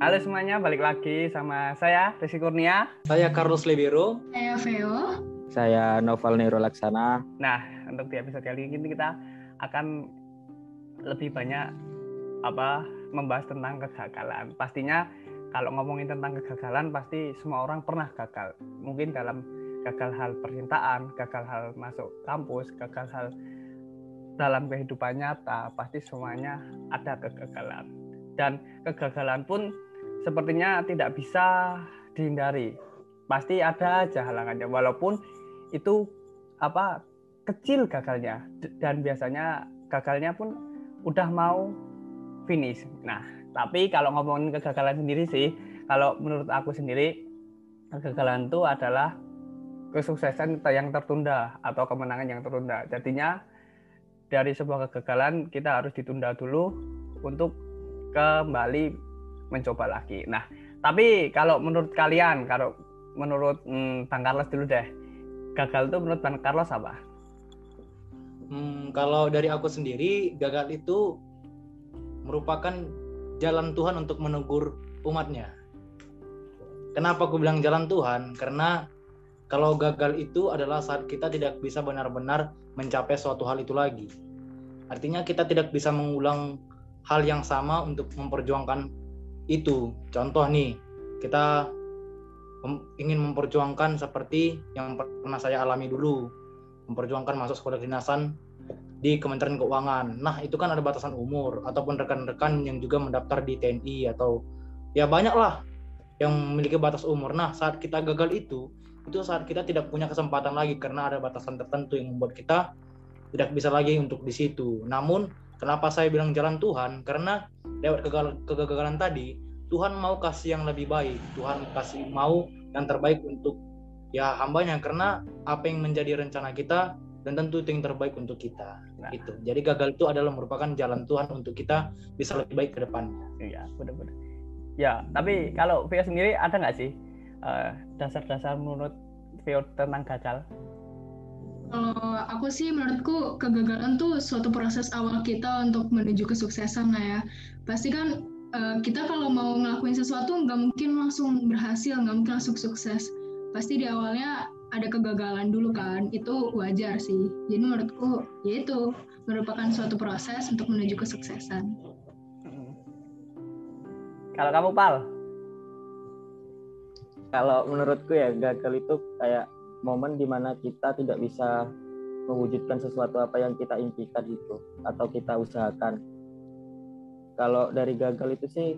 Halo semuanya, balik lagi sama saya Rizky Kurnia. Saya Carlos Libero. Saya Veo. Saya Noval Nero Laksana. Nah, untuk di episode kali ini kita akan lebih banyak apa membahas tentang kegagalan. Pastinya kalau ngomongin tentang kegagalan pasti semua orang pernah gagal. Mungkin dalam gagal hal percintaan, gagal hal masuk kampus, gagal hal dalam kehidupan nyata, pasti semuanya ada kegagalan. Dan kegagalan pun sepertinya tidak bisa dihindari. Pasti ada aja halangannya walaupun itu apa kecil gagalnya dan biasanya gagalnya pun udah mau finish. Nah, tapi kalau ngomongin kegagalan sendiri sih, kalau menurut aku sendiri kegagalan itu adalah kesuksesan yang tertunda atau kemenangan yang tertunda. Jadinya dari sebuah kegagalan kita harus ditunda dulu untuk kembali mencoba lagi. Nah, tapi kalau menurut kalian, kalau menurut hmm, Bang Carlos dulu deh, gagal itu menurut Bang Carlos apa? Hmm, kalau dari aku sendiri, gagal itu merupakan jalan Tuhan untuk menegur umatnya. Kenapa aku bilang jalan Tuhan? Karena kalau gagal itu adalah saat kita tidak bisa benar-benar mencapai suatu hal itu lagi. Artinya kita tidak bisa mengulang hal yang sama untuk memperjuangkan itu contoh nih kita ingin memperjuangkan seperti yang pernah saya alami dulu memperjuangkan masuk sekolah dinasan di Kementerian Keuangan. Nah, itu kan ada batasan umur ataupun rekan-rekan yang juga mendaftar di TNI atau ya banyak lah yang memiliki batas umur. Nah, saat kita gagal itu, itu saat kita tidak punya kesempatan lagi karena ada batasan tertentu yang membuat kita tidak bisa lagi untuk di situ. Namun Kenapa saya bilang jalan Tuhan? Karena lewat kegagalan tadi, Tuhan mau kasih yang lebih baik. Tuhan kasih mau yang terbaik untuk ya hambanya. Karena apa yang menjadi rencana kita dan tentu itu yang terbaik untuk kita. Nah. Gitu. Jadi gagal itu adalah merupakan jalan Tuhan untuk kita bisa lebih baik ke depannya. Iya, benar-benar. Ya, tapi kalau Vio sendiri ada nggak sih uh, dasar-dasar menurut Vio tentang gagal? Kalau aku sih menurutku kegagalan tuh suatu proses awal kita untuk menuju kesuksesan lah ya. Pasti kan uh, kita kalau mau ngelakuin sesuatu nggak mungkin langsung berhasil, nggak mungkin langsung sukses. Pasti di awalnya ada kegagalan dulu kan, itu wajar sih. Jadi menurutku ya itu merupakan suatu proses untuk menuju kesuksesan. Kalau kamu pal? Kalau menurutku ya gagal itu kayak momen di mana kita tidak bisa mewujudkan sesuatu apa yang kita impikan itu atau kita usahakan. Kalau dari gagal itu sih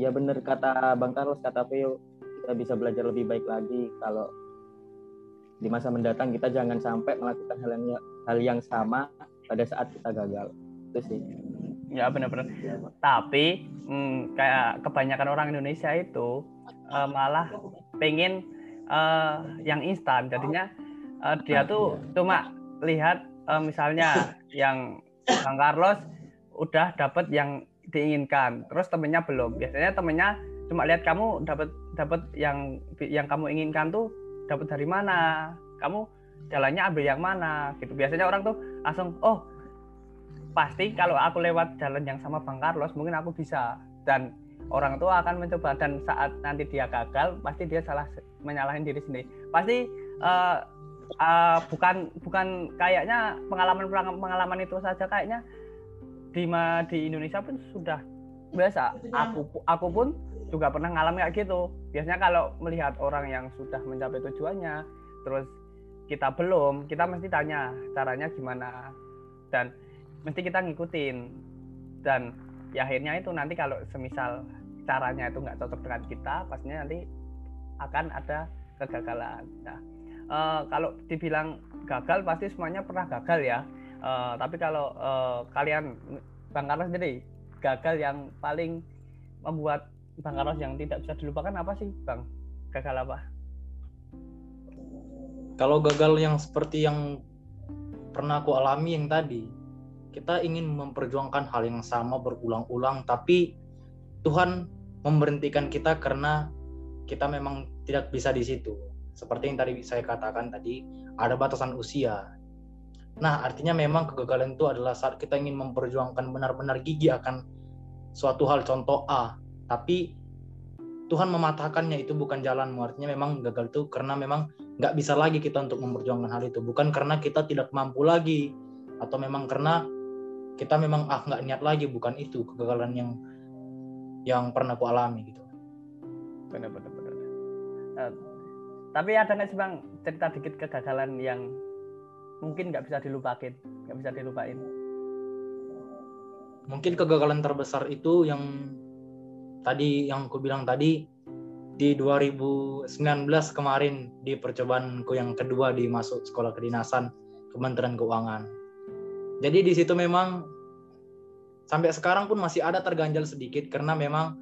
ya benar kata Bang Carlos kata Vio kita bisa belajar lebih baik lagi. Kalau di masa mendatang kita jangan sampai melakukan hal yang hal yang sama pada saat kita gagal. Itu sih. Ya benar-benar tapi hmm, kayak kebanyakan orang Indonesia itu uh, malah pengen uh, yang instan. Jadinya uh, dia tuh cuma lihat uh, misalnya yang Bang Carlos udah dapat yang diinginkan terus temennya belum. Biasanya temennya cuma lihat kamu dapat dapat yang yang kamu inginkan tuh dapat dari mana? Kamu jalannya ambil yang mana? Gitu. Biasanya orang tuh langsung oh pasti kalau aku lewat jalan yang sama Bang Carlos mungkin aku bisa. Dan orang tua akan mencoba dan saat nanti dia gagal pasti dia salah menyalahin diri sendiri. Pasti uh, uh, bukan bukan kayaknya pengalaman pengalaman itu saja kayaknya di di Indonesia pun sudah biasa. Aku aku pun juga pernah ngalamin kayak gitu. Biasanya kalau melihat orang yang sudah mencapai tujuannya terus kita belum kita mesti tanya caranya gimana. Dan mesti kita ngikutin. Dan ya akhirnya itu nanti kalau semisal caranya itu nggak cocok dengan kita pastinya nanti akan ada kegagalan. Nah uh, kalau dibilang gagal pasti semuanya pernah gagal ya. Uh, tapi kalau uh, kalian bang Carlos sendiri gagal yang paling membuat bang Carlos yang tidak bisa dilupakan apa sih bang? Gagal apa? Kalau gagal yang seperti yang pernah aku alami yang tadi kita ingin memperjuangkan hal yang sama berulang-ulang tapi Tuhan memberhentikan kita karena kita memang tidak bisa di situ. Seperti yang tadi saya katakan tadi, ada batasan usia. Nah, artinya memang kegagalan itu adalah saat kita ingin memperjuangkan benar-benar gigi akan suatu hal contoh A, tapi Tuhan mematahkannya itu bukan jalanmu artinya memang gagal itu karena memang nggak bisa lagi kita untuk memperjuangkan hal itu bukan karena kita tidak mampu lagi atau memang karena kita memang ah nggak niat lagi bukan itu kegagalan yang yang pernah aku alami gitu. Benar benar benar. Uh, tapi ada nggak sih bang cerita dikit kegagalan yang mungkin nggak bisa dilupain nggak bisa dilupain? Mungkin kegagalan terbesar itu yang tadi yang aku bilang tadi di 2019 kemarin di percobaanku yang kedua di masuk sekolah kedinasan Kementerian Keuangan. Jadi di situ memang sampai sekarang pun masih ada terganjal sedikit karena memang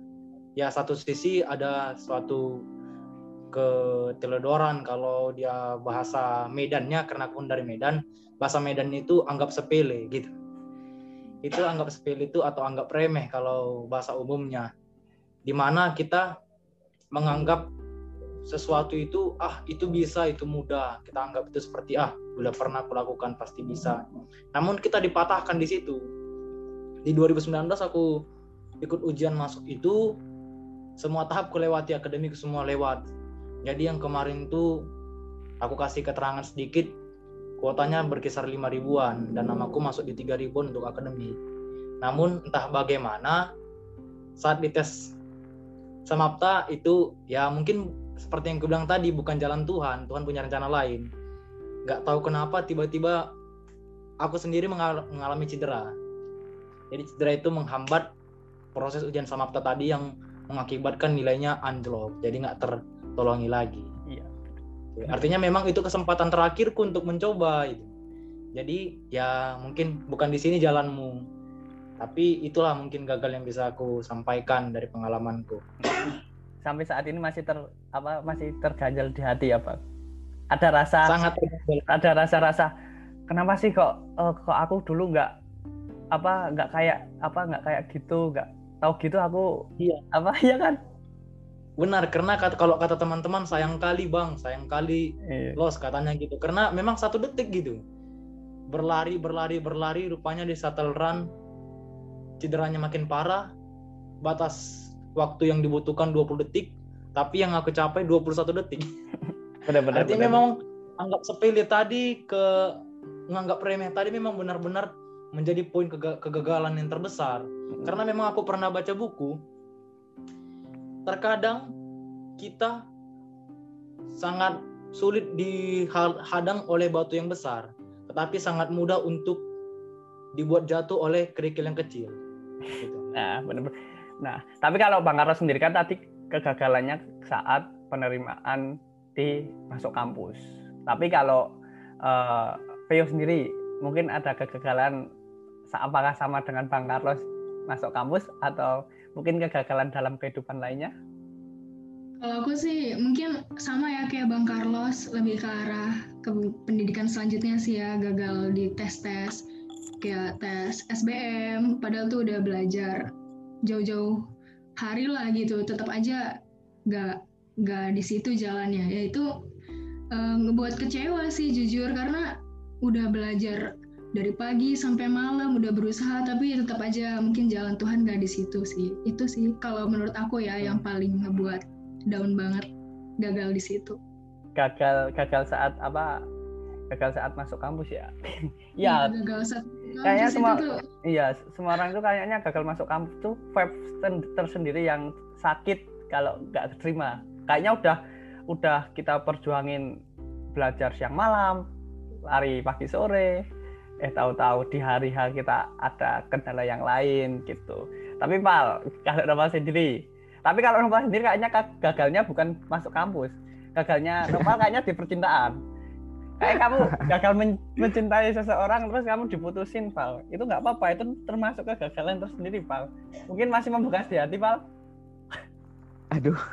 ya satu sisi ada suatu keteledoran kalau dia bahasa Medannya karena pun dari Medan bahasa Medan itu anggap sepele gitu. Itu anggap sepele itu atau anggap remeh kalau bahasa umumnya. Di mana kita menganggap sesuatu itu ah itu bisa itu mudah. Kita anggap itu seperti ah udah pernah aku lakukan pasti bisa. Namun kita dipatahkan di situ di 2019 aku ikut ujian masuk itu semua tahap ku lewati akademik semua lewat jadi yang kemarin tuh aku kasih keterangan sedikit kuotanya berkisar 5 ribuan dan namaku masuk di 3 ribuan untuk akademik namun entah bagaimana saat dites Samapta itu ya mungkin seperti yang gue bilang tadi bukan jalan Tuhan, Tuhan punya rencana lain. Gak tahu kenapa tiba-tiba aku sendiri mengalami cedera. Jadi cedera itu menghambat proses ujian Samapta tadi yang mengakibatkan nilainya anjlok, jadi nggak tertolongi lagi. Iya. Artinya memang itu kesempatan terakhirku untuk mencoba. Itu. Jadi ya mungkin bukan di sini jalanmu, tapi itulah mungkin gagal yang bisa aku sampaikan dari pengalamanku sampai saat ini masih ter apa masih terganjal di hati ya pak ada rasa sangat ada rasa-rasa kenapa sih kok uh, kok aku dulu nggak apa nggak kayak apa nggak kayak gitu nggak tahu gitu aku iya apa ya kan benar karena kata kalau kata teman-teman sayang kali bang sayang kali iya. los katanya gitu karena memang satu detik gitu berlari berlari berlari rupanya di shuttle run cederanya makin parah, batas waktu yang dibutuhkan 20 detik, tapi yang aku capai 21 detik. Benar-benar. Artinya benar. memang anggap sepele tadi ke menganggap remeh tadi memang benar-benar menjadi poin kegagalan yang terbesar. Karena memang aku pernah baca buku, terkadang kita sangat sulit dihadang oleh batu yang besar, tetapi sangat mudah untuk dibuat jatuh oleh kerikil yang kecil. Gitu. Nah, benar. Nah, tapi kalau Bang Carlos sendiri kan tadi kegagalannya saat penerimaan di masuk kampus. Tapi kalau uh, Peo sendiri mungkin ada kegagalan apakah sama dengan Bang Carlos masuk kampus atau mungkin kegagalan dalam kehidupan lainnya? Kalau aku sih mungkin sama ya kayak Bang Carlos lebih ke arah ke pendidikan selanjutnya sih ya gagal di tes-tes kayak tes SBM padahal tuh udah belajar jauh-jauh hari lah gitu tetap aja gak gak di situ jalannya ya itu uh, ngebuat kecewa sih jujur karena udah belajar dari pagi sampai malam udah berusaha tapi tetap aja mungkin jalan Tuhan gak di situ sih. Itu sih kalau menurut aku ya yang paling ngebuat down banget gagal di situ. Gagal gagal saat apa? Gagal saat masuk kampus ya? Ya gagal saat kayaknya semua iya semua orang tuh kayaknya gagal masuk kampus tuh vibe tersendiri yang sakit kalau nggak terima kayaknya udah udah kita perjuangin belajar siang malam lari pagi sore eh tahu-tahu di hari hari kita ada kendala yang lain gitu. Tapi pal kalau Nopal sendiri? Tapi kalau Nopal sendiri kayaknya gagalnya bukan masuk kampus. Gagalnya Nopal kayaknya di percintaan. Kayak kamu gagal men mencintai seseorang terus kamu diputusin Pal. Itu nggak apa-apa itu termasuk kegagalan tersendiri Pal. Mungkin masih membekas di hati Pal. Aduh.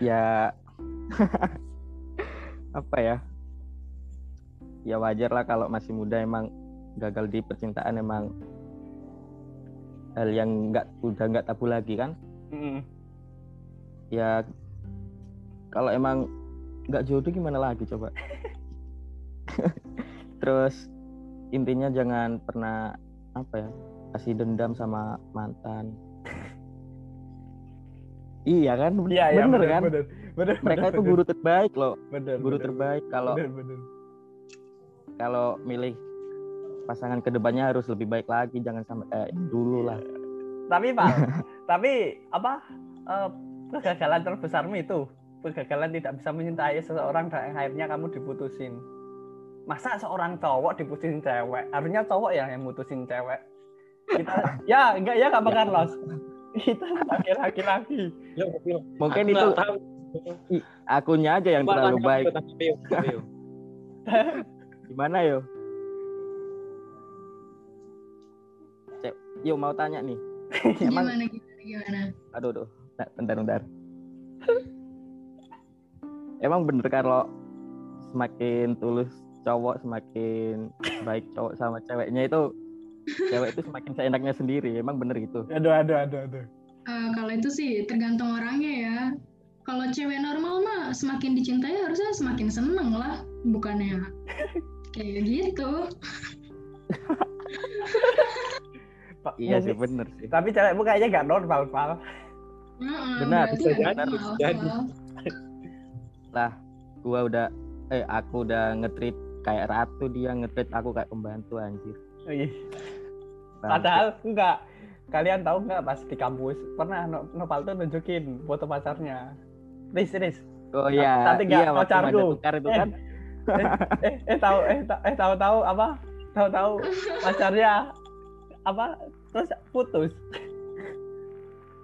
Ya. Apa ya ya wajar lah kalau masih muda emang gagal di percintaan emang hal yang nggak udah nggak tabu lagi kan? Mm. ya kalau emang nggak jodoh gimana lagi coba? Terus intinya jangan pernah apa ya kasih dendam sama mantan. Iya kan? Iya, iya, bener, kan? Bener, bener, mereka bener, itu bener. guru terbaik loh. Bener, guru bener, terbaik kalau bener, bener. Kalau milih pasangan ke depannya harus lebih baik lagi jangan sampai kayak yang dulu lah Tapi Pak, tapi apa eh, kegagalan terbesarmu itu kegagalan tidak bisa mencintai seseorang dan akhirnya kamu diputusin. Masa seorang cowok diputusin cewek? Harusnya cowok ya yang mutusin cewek. Kita ya enggak ya enggak bakal los. Kita sebagai laki-laki. Mungkin itu tahu. akunya aja yang terlalu baik Gimana yo? Cep, yo mau tanya nih. Emang Gimana gimana gimana? aduh aduh. Nah, bentar bentar. Emang bener kalau semakin tulus cowok semakin baik cowok sama ceweknya itu cewek itu semakin seenaknya sendiri. Emang bener gitu? Aduh aduh aduh aduh. Eh, kalau itu sih tergantung orangnya ya. Kalau cewek normal mah semakin dicintai harusnya semakin seneng lah, bukannya kayak gitu. Iya sih bener sih Tapi cewekmu kayaknya nggak normal, Pak. Heeh, Benar, bisa jadi, normal. bisa jadi. Heeh. gua udah eh aku udah ngetrit kayak ratu dia ngetrit aku kayak pembantu anjir Ih, Bangke. Padahal enggak. Kalian tahu nggak pas di kampus pernah No- Nopal tuh nunjukin foto pacarnya. Riz, Riz. oh iya Nanti nggak iya pacarku. tukar itu Eh. Kan eh eh tahu eh ta- eh tahu tahu apa? Tahu tahu pacarnya apa? Terus putus.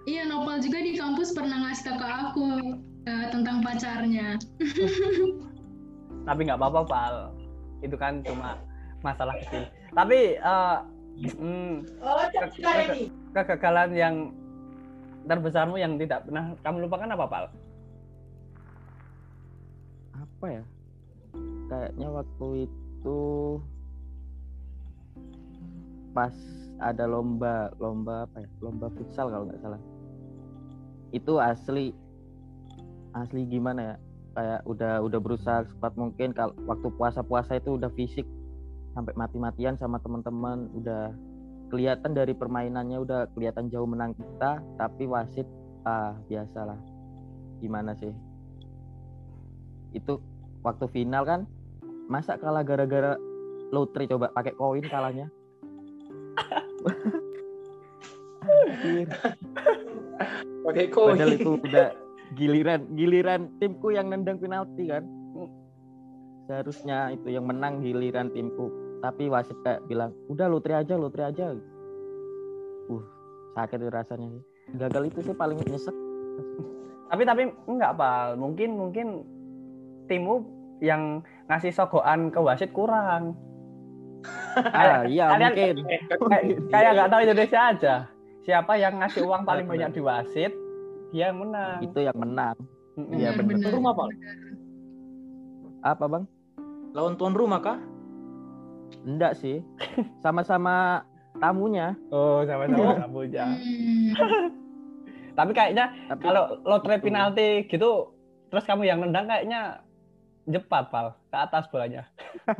Iya, Nopal juga di kampus pernah ngasih tau ke aku eh, tentang pacarnya. tapi nggak apa-apa pal. Itu kan cuma masalah kecil. Tapi eh, mm, ke- ke- kegagalan yang terbesarmu yang tidak pernah kamu lupakan apa pal? Apa ya kayaknya waktu itu pas ada lomba lomba apa ya? Lomba futsal kalau nggak salah. Itu asli asli gimana ya? Kayak udah udah berusaha sekuat mungkin kalau waktu puasa puasa itu udah fisik sampai mati-matian sama teman-teman udah kelihatan dari permainannya udah kelihatan jauh menang kita tapi wasit ah biasalah. Gimana sih? Itu waktu final kan masa kalah gara-gara lotre coba pakai koin kalahnya. Pakai koin. padahal itu udah giliran giliran timku yang nendang penalti kan? Seharusnya itu yang menang giliran timku. Tapi wasit kayak bilang udah lotre aja lotre aja. Uh sakit rasanya sih. Gagal itu sih paling nyesek. Tapi tapi enggak pal mungkin mungkin timmu yang ngasih sogokan ke wasit kurang ah iya kalian- mungkin kayak kayak nggak tahu Indonesia aja siapa yang ngasih uang paling banyak di wasit dia yang menang itu yang menang. Iya, benar. Rumah, Pak. apa bang Lawan tuan rumah kah? enggak sih sama-sama tamunya oh sama-sama Kamboja Hmm. tapi kayaknya tapi kalau lotre Itu. penalti gitu terus kamu yang nendang kayaknya jepat pal. Ke atas bolanya.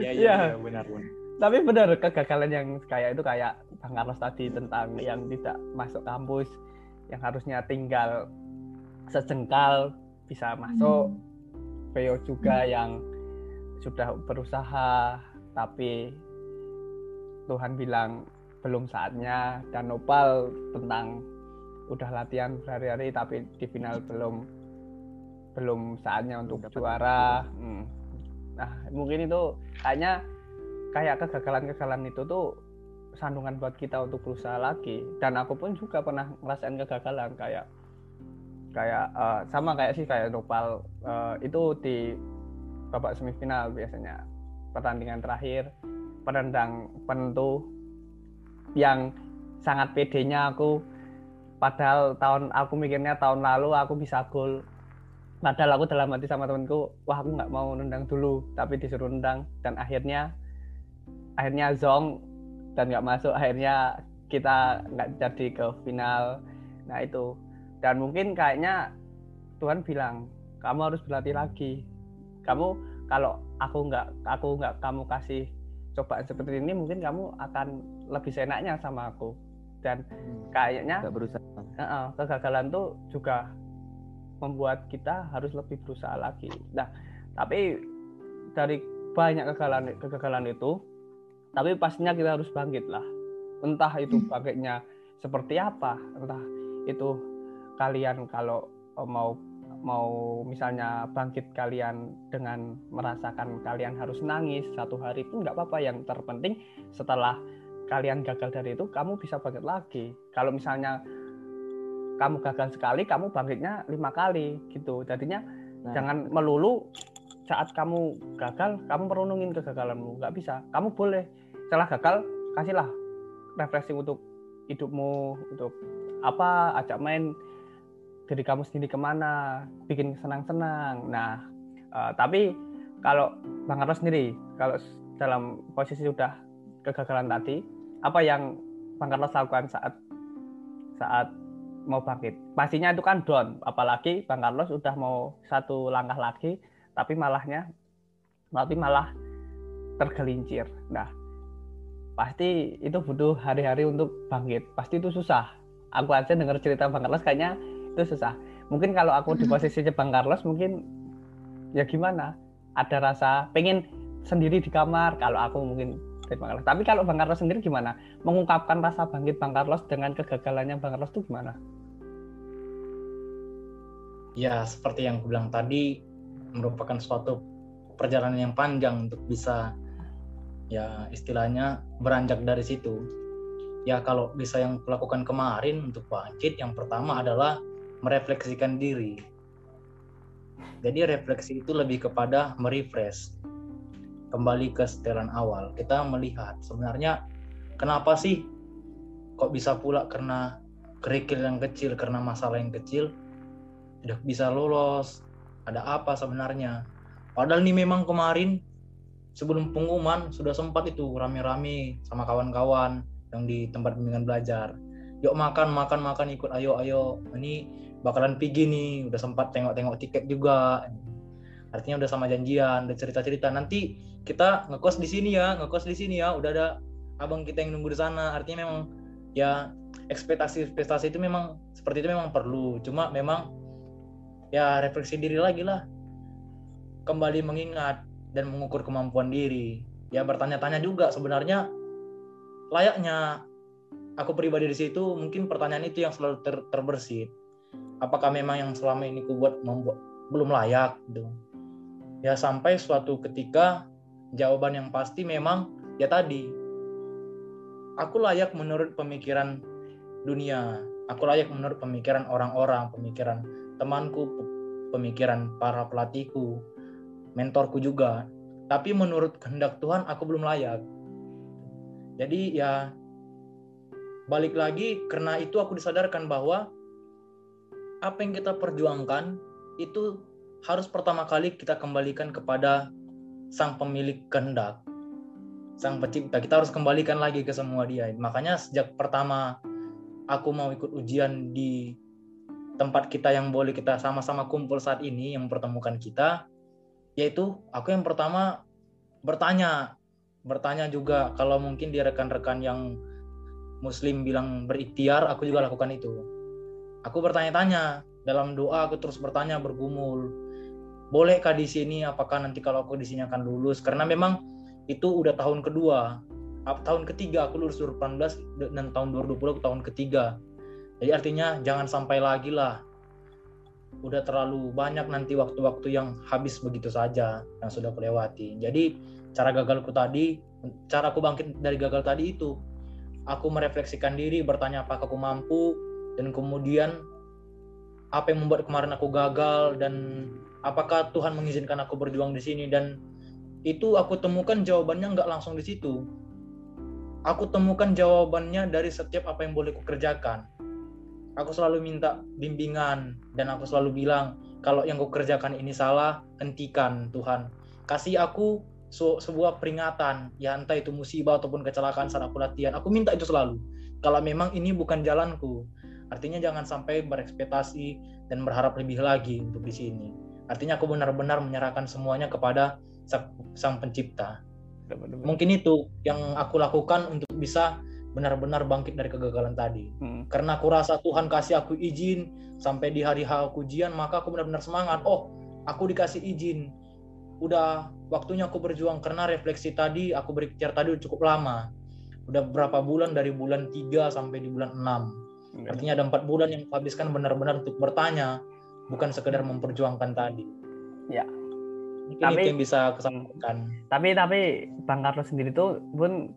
Ya, Iya. iya, iya, benar, benar. tapi benar kegagalan yang kayak itu kayak Bang Carlos tadi tentang yang tidak masuk kampus yang harusnya tinggal sejengkal bisa masuk. Veo juga yang sudah berusaha tapi Tuhan bilang belum saatnya. Dan Nopal tentang udah latihan berhari-hari tapi di final belum belum saatnya untuk dapat juara. Hmm. Nah mungkin itu kayaknya kayak kegagalan-kegagalan itu tuh sandungan buat kita untuk berusaha lagi dan aku pun juga pernah ngerasain kegagalan kayak kayak eh, sama kayak sih kayak Nopal eh, itu di babak semifinal biasanya pertandingan terakhir penendang penentu yang sangat pedenya aku padahal tahun aku mikirnya tahun lalu aku bisa gol padahal aku dalam hati sama temanku wah aku nggak mau nendang dulu tapi disuruh nendang. Dan akhirnya akhirnya zong dan nggak masuk. Akhirnya kita nggak jadi ke final. Nah itu. Dan mungkin kayaknya Tuhan bilang kamu harus berlatih lagi. Kamu kalau aku nggak aku nggak kamu kasih cobaan seperti ini mungkin kamu akan lebih senaknya sama aku dan hmm. kayaknya Gak berusaha uh, kegagalan tuh juga membuat kita harus lebih berusaha lagi nah tapi dari banyak kegagalan kegagalan itu tapi pastinya kita harus bangkit lah entah itu hmm. bangkitnya seperti apa entah itu kalian kalau eh, mau mau misalnya bangkit kalian dengan merasakan kalian harus nangis satu hari pun nggak apa-apa yang terpenting setelah kalian gagal dari itu kamu bisa bangkit lagi. Kalau misalnya kamu gagal sekali kamu bangkitnya lima kali gitu. Jadinya nah. jangan melulu saat kamu gagal kamu merenungin kegagalanmu. Nggak bisa. Kamu boleh. Setelah gagal kasihlah refreshing untuk hidupmu untuk apa ajak main diri kamu sendiri ke mana, bikin senang-senang. Nah, uh, tapi kalau Bang Carlos sendiri, kalau dalam posisi sudah kegagalan tadi, apa yang Bang Carlos lakukan saat saat mau bangkit? Pastinya itu kan down, apalagi Bang Carlos sudah mau satu langkah lagi, tapi malahnya, tapi malah tergelincir. Nah, pasti itu butuh hari-hari untuk bangkit. Pasti itu susah. Aku aja dengar cerita Bang Carlos kayaknya itu susah mungkin kalau aku di posisi Bang Carlos mungkin ya gimana ada rasa pengen sendiri di kamar kalau aku mungkin Bang Carlos. Tapi kalau Bang Carlos sendiri gimana? Mengungkapkan rasa bangkit Bang Carlos dengan kegagalannya Bang Carlos itu gimana? Ya seperti yang aku bilang tadi merupakan suatu perjalanan yang panjang untuk bisa ya istilahnya beranjak dari situ. Ya kalau bisa yang kulakukan kemarin untuk bangkit yang pertama adalah merefleksikan diri. Jadi refleksi itu lebih kepada merefresh, kembali ke setelan awal. Kita melihat sebenarnya kenapa sih kok bisa pula karena kerikil yang kecil, karena masalah yang kecil, udah bisa lolos. Ada apa sebenarnya? Padahal nih memang kemarin sebelum pengumuman sudah sempat itu rame-rame sama kawan-kawan yang di tempat bimbingan belajar. Yuk makan, makan, makan, ikut, ayo, ayo. Ini bakalan pergi nih udah sempat tengok-tengok tiket juga artinya udah sama janjian udah cerita-cerita. Nanti kita ngekos di sini ya ngekos di sini ya. Udah ada abang kita yang nunggu di sana. Artinya memang ya ekspektasi ekspektasi itu memang seperti itu memang perlu. Cuma memang ya refleksi diri lagi lah. Kembali mengingat dan mengukur kemampuan diri. Ya bertanya-tanya juga sebenarnya layaknya aku pribadi di situ mungkin pertanyaan itu yang selalu ter, terbersit. Apakah memang yang selama ini ku buat membuat belum layak gitu ya sampai suatu ketika jawaban yang pasti memang ya tadi. Aku layak menurut pemikiran dunia. Aku layak menurut pemikiran orang-orang pemikiran temanku pemikiran para pelatihku mentorku juga. Tapi menurut kehendak Tuhan aku belum layak. Jadi ya balik lagi karena itu aku disadarkan bahwa apa yang kita perjuangkan itu harus pertama kali kita kembalikan kepada sang pemilik kehendak. Sang pencipta. Kita harus kembalikan lagi ke semua dia. Makanya sejak pertama aku mau ikut ujian di tempat kita yang boleh kita sama-sama kumpul saat ini yang mempertemukan kita yaitu aku yang pertama bertanya. Bertanya juga kalau mungkin di rekan-rekan yang muslim bilang berikhtiar aku juga lakukan itu. Aku bertanya-tanya. Dalam doa aku terus bertanya bergumul. Bolehkah di sini apakah nanti kalau aku di sini akan lulus? Karena memang itu udah tahun kedua. Tahun ketiga aku lulus 2018 dan tahun 2020 aku tahun ketiga. Jadi artinya jangan sampai lagi lah. Udah terlalu banyak nanti waktu-waktu yang habis begitu saja yang sudah kelewati. Jadi cara gagalku tadi, cara aku bangkit dari gagal tadi itu, aku merefleksikan diri, bertanya apakah aku mampu, dan kemudian apa yang membuat kemarin aku gagal dan apakah Tuhan mengizinkan aku berjuang di sini? Dan itu aku temukan jawabannya nggak langsung di situ. Aku temukan jawabannya dari setiap apa yang boleh kukerjakan. Aku selalu minta bimbingan dan aku selalu bilang kalau yang kukerjakan ini salah hentikan Tuhan. Kasih aku sebuah peringatan. Ya entah itu musibah ataupun kecelakaan saat aku latihan. Aku minta itu selalu. Kalau memang ini bukan jalanku Artinya jangan sampai berekspektasi dan berharap lebih lagi untuk di sini. Artinya aku benar-benar menyerahkan semuanya kepada sang pencipta. Bener-bener. mungkin itu yang aku lakukan untuk bisa benar-benar bangkit dari kegagalan tadi. Hmm. karena aku rasa Tuhan kasih aku izin sampai di hari H aku ujian maka aku benar-benar semangat. Oh aku dikasih izin. Udah waktunya aku berjuang karena refleksi tadi aku berikhtiar tadi udah cukup lama. Udah berapa bulan dari bulan 3 sampai di bulan 6 artinya ada empat bulan yang aku habiskan benar-benar untuk bertanya bukan sekedar memperjuangkan tadi Ya. mungkin Tapi- itu yang bisa aku sampaikan Tapi tapi Bang Carlos sendiri tuh pun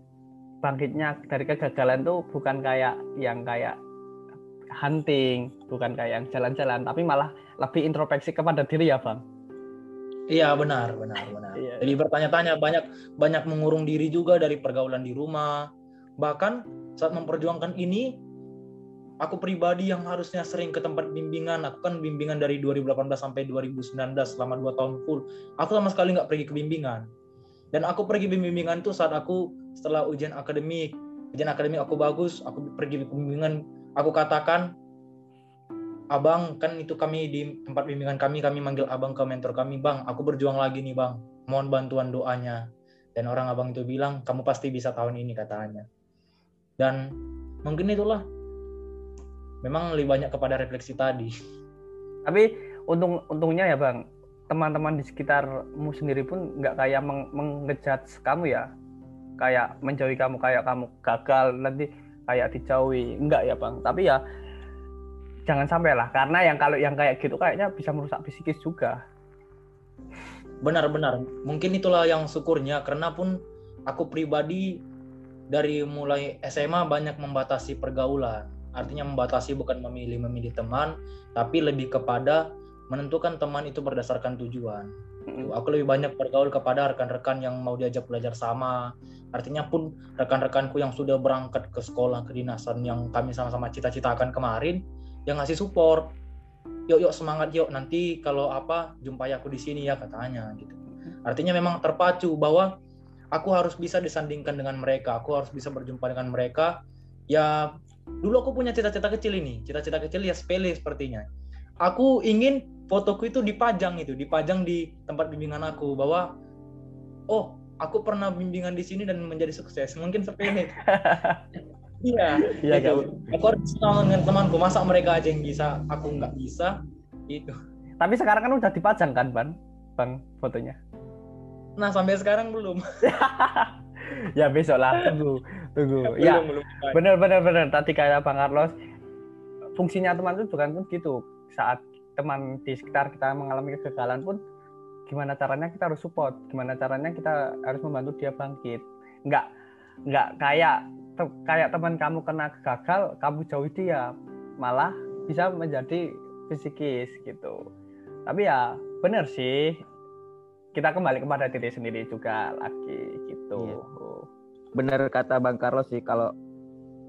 bangkitnya dari kegagalan tuh bukan kayak yang kayak hunting, bukan kayak yang jalan-jalan, tapi malah lebih introspeksi kepada diri ya Bang. Iya benar benar benar. Iya. Jadi bertanya-tanya banyak banyak mengurung diri juga dari pergaulan di rumah. Bahkan saat memperjuangkan ini, aku pribadi yang harusnya sering ke tempat bimbingan. Aku kan bimbingan dari 2018 sampai 2019 selama 2 tahun full. Aku sama sekali nggak pergi ke bimbingan. Dan aku pergi bimbingan tuh saat aku setelah ujian akademik. Ujian akademik aku bagus, aku pergi bimbingan. Aku katakan, Abang, kan itu kami di tempat bimbingan kami, kami manggil abang ke mentor kami, bang, aku berjuang lagi nih bang, mohon bantuan doanya. Dan orang abang itu bilang, kamu pasti bisa tahun ini katanya. Dan mungkin itulah, memang lebih banyak kepada refleksi tadi. Tapi untung untungnya ya Bang, teman-teman di sekitarmu sendiri pun nggak kayak meng mengejat kamu ya, kayak menjauhi kamu kayak kamu gagal nanti kayak dijauhi, enggak ya Bang. Tapi ya jangan sampai lah, karena yang kalau yang kayak gitu kayaknya bisa merusak psikis juga. Benar-benar, mungkin itulah yang syukurnya, karena pun aku pribadi dari mulai SMA banyak membatasi pergaulan. Artinya membatasi bukan memilih-memilih teman, tapi lebih kepada menentukan teman itu berdasarkan tujuan. Tuh, Aku lebih banyak bergaul kepada rekan-rekan yang mau diajak belajar sama. Artinya pun rekan-rekanku yang sudah berangkat ke sekolah kedinasan yang kami sama-sama cita-citakan kemarin, yang ngasih support. Yuk yuk semangat yuk nanti kalau apa jumpai aku di sini ya katanya gitu. Artinya memang terpacu bahwa aku harus bisa disandingkan dengan mereka, aku harus bisa berjumpa dengan mereka. Ya dulu aku punya cita-cita kecil ini, cita-cita kecil ya sepele sepertinya. Aku ingin fotoku itu dipajang itu, dipajang di tempat bimbingan aku bahwa oh aku pernah bimbingan di sini dan menjadi sukses. Mungkin sepele. Iya, Iya, gitu. Aku harus sama dengan temanku. Masa mereka aja yang bisa, aku nggak bisa. Gitu. Tapi sekarang kan udah dipajang kan Bang, Bang fotonya. Nah sampai sekarang belum. ya besok lah, tunggu, tunggu. belum, ya, belum. bener bener bener. Tadi kayak Bang Carlos, fungsinya teman itu bukan pun gitu. Saat teman di sekitar kita mengalami kegagalan pun, gimana caranya kita harus support, gimana caranya kita harus membantu dia bangkit. Nggak nggak kayak te- kayak teman kamu kena gagal, kamu jauhi dia, malah bisa menjadi psikis gitu. Tapi ya bener sih, kita kembali kepada diri sendiri juga lagi gitu. Iya. Benar kata Bang Carlos sih kalau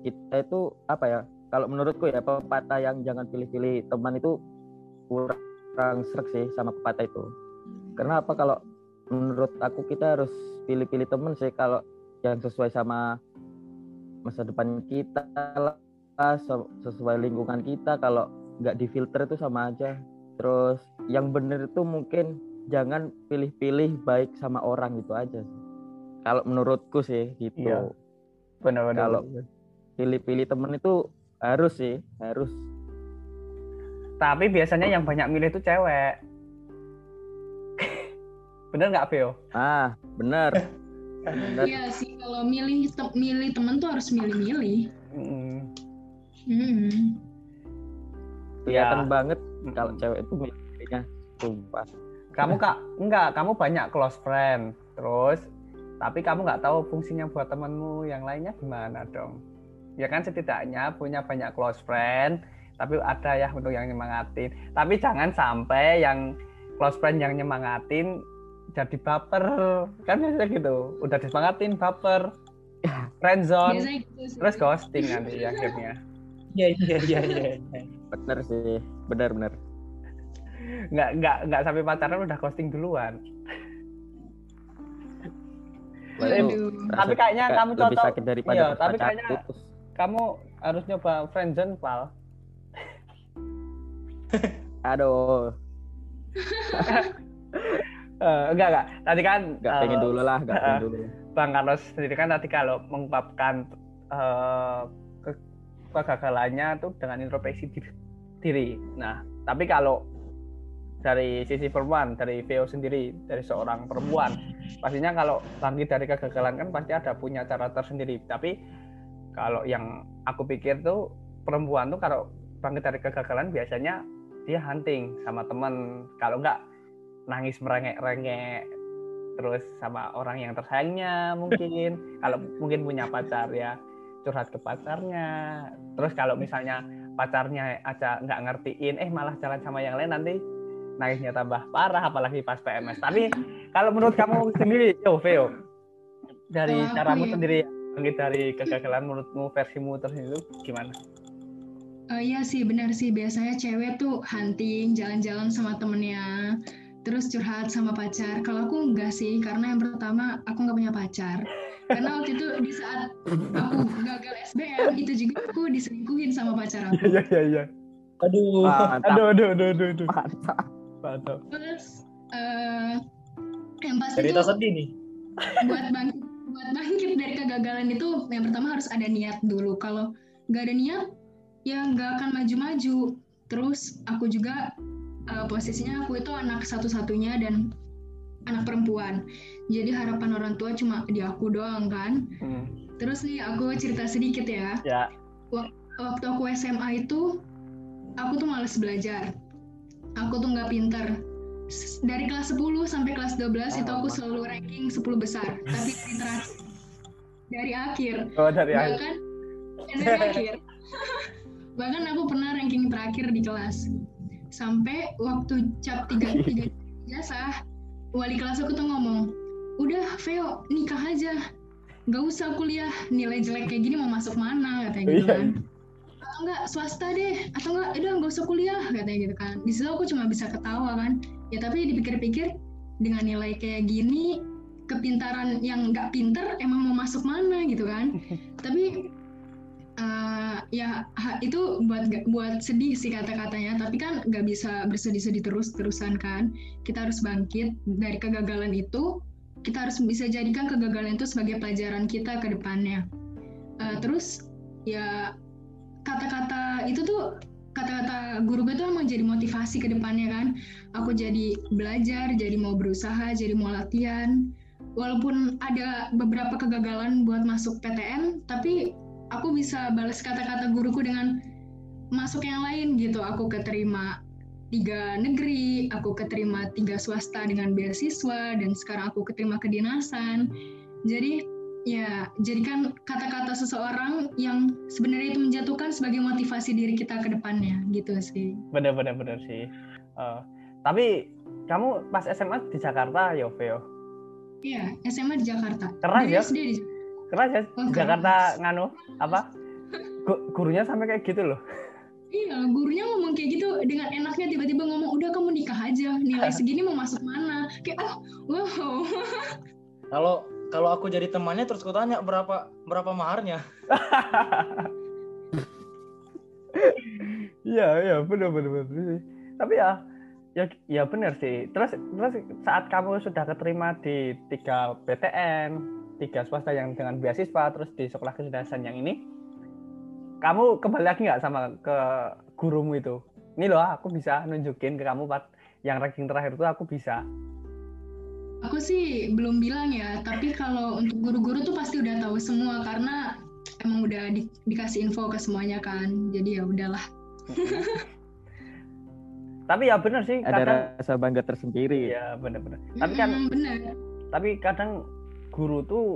kita itu apa ya kalau menurutku ya pepatah yang jangan pilih-pilih teman itu kurang serak sih sama pepatah itu karena apa kalau menurut aku kita harus pilih-pilih teman sih kalau yang sesuai sama masa depan kita lah se- sesuai lingkungan kita kalau nggak difilter itu sama aja terus yang bener itu mungkin jangan pilih-pilih baik sama orang gitu aja sih. Kalau menurutku sih gitu. Iya. Benar-benar. Kalau- Pilih-pilih temen itu harus sih, harus. Tapi biasanya yang banyak milih itu cewek. Bener nggak, Vio? Ah, bener. bener. Iya sih kalau milih te- milih temen tuh harus milih-milih. Mm, Hmm. Kelihatan Ya. banget kalau cewek itu milihnya. Sumpah. Kamu kak, enggak, kamu banyak close friend. Terus, tapi kamu nggak tahu fungsinya buat temenmu yang lainnya gimana dong? Ya kan setidaknya punya banyak close friend, tapi ada ya untuk yang nyemangatin. Tapi jangan sampai yang close friend yang nyemangatin jadi baper. Kan biasanya gitu. Udah disemangatin baper. Friendzone. Gitu. Terus ghosting nanti akhirnya. Iya iya iya iya. Bener sih, bener-bener. Nggak, nggak, nggak sampai pacaran udah ghosting duluan. Wah, itu Tapi kayaknya kayak kamu cocok. sakit daripada Iya, tapi kayaknya- putus. Kamu harus nyoba friendzone, Pal. Aduh, Eh, enggak enggak. Tadi kan nggak eh, pengen dulu lah, nggak eh, pengen dulu. Bang Carlos sendiri kan tadi kalau mengungkapkan uh, ke, kegagalannya tuh dengan introspeksi diri. Nah, tapi kalau dari sisi perempuan, dari Veo sendiri, dari seorang perempuan, pastinya kalau bangkit dari kegagalan kan pasti ada punya cara tersendiri. Tapi kalau yang aku pikir tuh perempuan tuh kalau bangkit dari kegagalan biasanya dia hunting sama temen. Kalau enggak nangis merengek-rengek terus sama orang yang tersayangnya mungkin. kalau mungkin punya pacar ya curhat ke pacarnya. Terus kalau misalnya pacarnya aja nggak ngertiin, eh malah jalan sama yang lain nanti nangisnya tambah parah apalagi pas PMS. Tapi kalau menurut kamu sendiri, yo Veo, dari uh, caramu ya. sendiri dari kegagalan menurutmu versimu tersendiri gimana? Uh, iya sih benar sih biasanya cewek tuh hunting jalan-jalan sama temennya terus curhat sama pacar. Kalau aku enggak sih karena yang pertama aku nggak punya pacar. Karena waktu itu di saat aku gagal SBM itu juga aku diselingkuhin sama pacar aku. Iya iya iya. Aduh. Aduh aduh aduh aduh aduh. Mantap. Terus uh, yang pasti Cerita itu sedih nih. Buat bangkit, buat bangkit dari kegagalan itu yang pertama harus ada niat dulu. Kalau nggak ada niat, ya nggak akan maju-maju. Terus aku juga uh, posisinya aku itu anak satu-satunya dan anak perempuan. Jadi harapan orang tua cuma di aku doang kan. Hmm. Terus nih aku cerita sedikit ya. Ya. Waktu aku SMA itu aku tuh males belajar aku tuh nggak pinter. Dari kelas 10 sampai kelas 12 oh, itu aku selalu ranking 10 besar tapi dari terakhir. Dari akhir. Oh dari bahkan akhir. dari akhir. Bahkan aku pernah ranking terakhir di kelas. Sampai waktu cap tiga tiga jasa wali kelas aku tuh ngomong udah Veo nikah aja. Nggak usah kuliah. Nilai jelek kayak gini mau masuk mana? katanya gitu iya, kan enggak swasta deh. Atau enggak udah nggak usah kuliah katanya gitu kan. Di situ aku cuma bisa ketawa kan. Ya tapi dipikir-pikir dengan nilai kayak gini kepintaran yang nggak pinter emang mau masuk mana gitu kan. Tapi uh, ya itu buat buat sedih sih kata-katanya. Tapi kan nggak bisa bersedih-sedih terus terusan kan. Kita harus bangkit dari kegagalan itu. Kita harus bisa jadikan kegagalan itu sebagai pelajaran kita ke depannya. Uh, terus ya kata-kata itu tuh kata-kata guru gue tuh emang jadi motivasi ke depannya kan. Aku jadi belajar jadi mau berusaha jadi mau latihan. Walaupun ada beberapa kegagalan buat masuk PTN tapi aku bisa balas kata-kata guruku dengan masuk yang lain gitu. Aku keterima tiga negeri aku keterima tiga swasta dengan beasiswa dan sekarang aku keterima kedinasan. Jadi Ya, jadikan kata-kata seseorang yang sebenarnya itu menjatuhkan sebagai motivasi diri kita ke depannya, gitu sih. Benar-benar benar sih. Uh, tapi kamu pas SMA di Jakarta, ya, Veo? Iya, SMA di Jakarta. Keras ya? SD di... Keras ya? Oh, Jakarta nganu apa? Gurunya sampai kayak gitu loh. Iya, gurunya ngomong kayak gitu dengan enaknya tiba-tiba ngomong udah kamu nikah aja, nilai segini mau masuk mana? Kayak oh, wow. Kalau kalau aku jadi temannya terus aku tanya berapa berapa maharnya Iya, iya, benar benar benar. Tapi ya ya ya benar sih. Terus terus saat kamu sudah keterima di tiga PTN, tiga swasta yang dengan beasiswa, terus di sekolah kedinasan yang ini, kamu kembali lagi nggak sama ke gurumu itu? Ini loh, aku bisa nunjukin ke kamu part yang ranking terakhir itu aku bisa. Aku sih belum bilang ya, tapi kalau untuk guru-guru tuh pasti udah tahu semua karena emang udah di, dikasih info ke semuanya kan. Jadi ya udahlah. tapi ya benar sih ada kadang, rasa bangga tersendiri. Ya benar-benar. Tapi kan benar. Tapi kadang guru tuh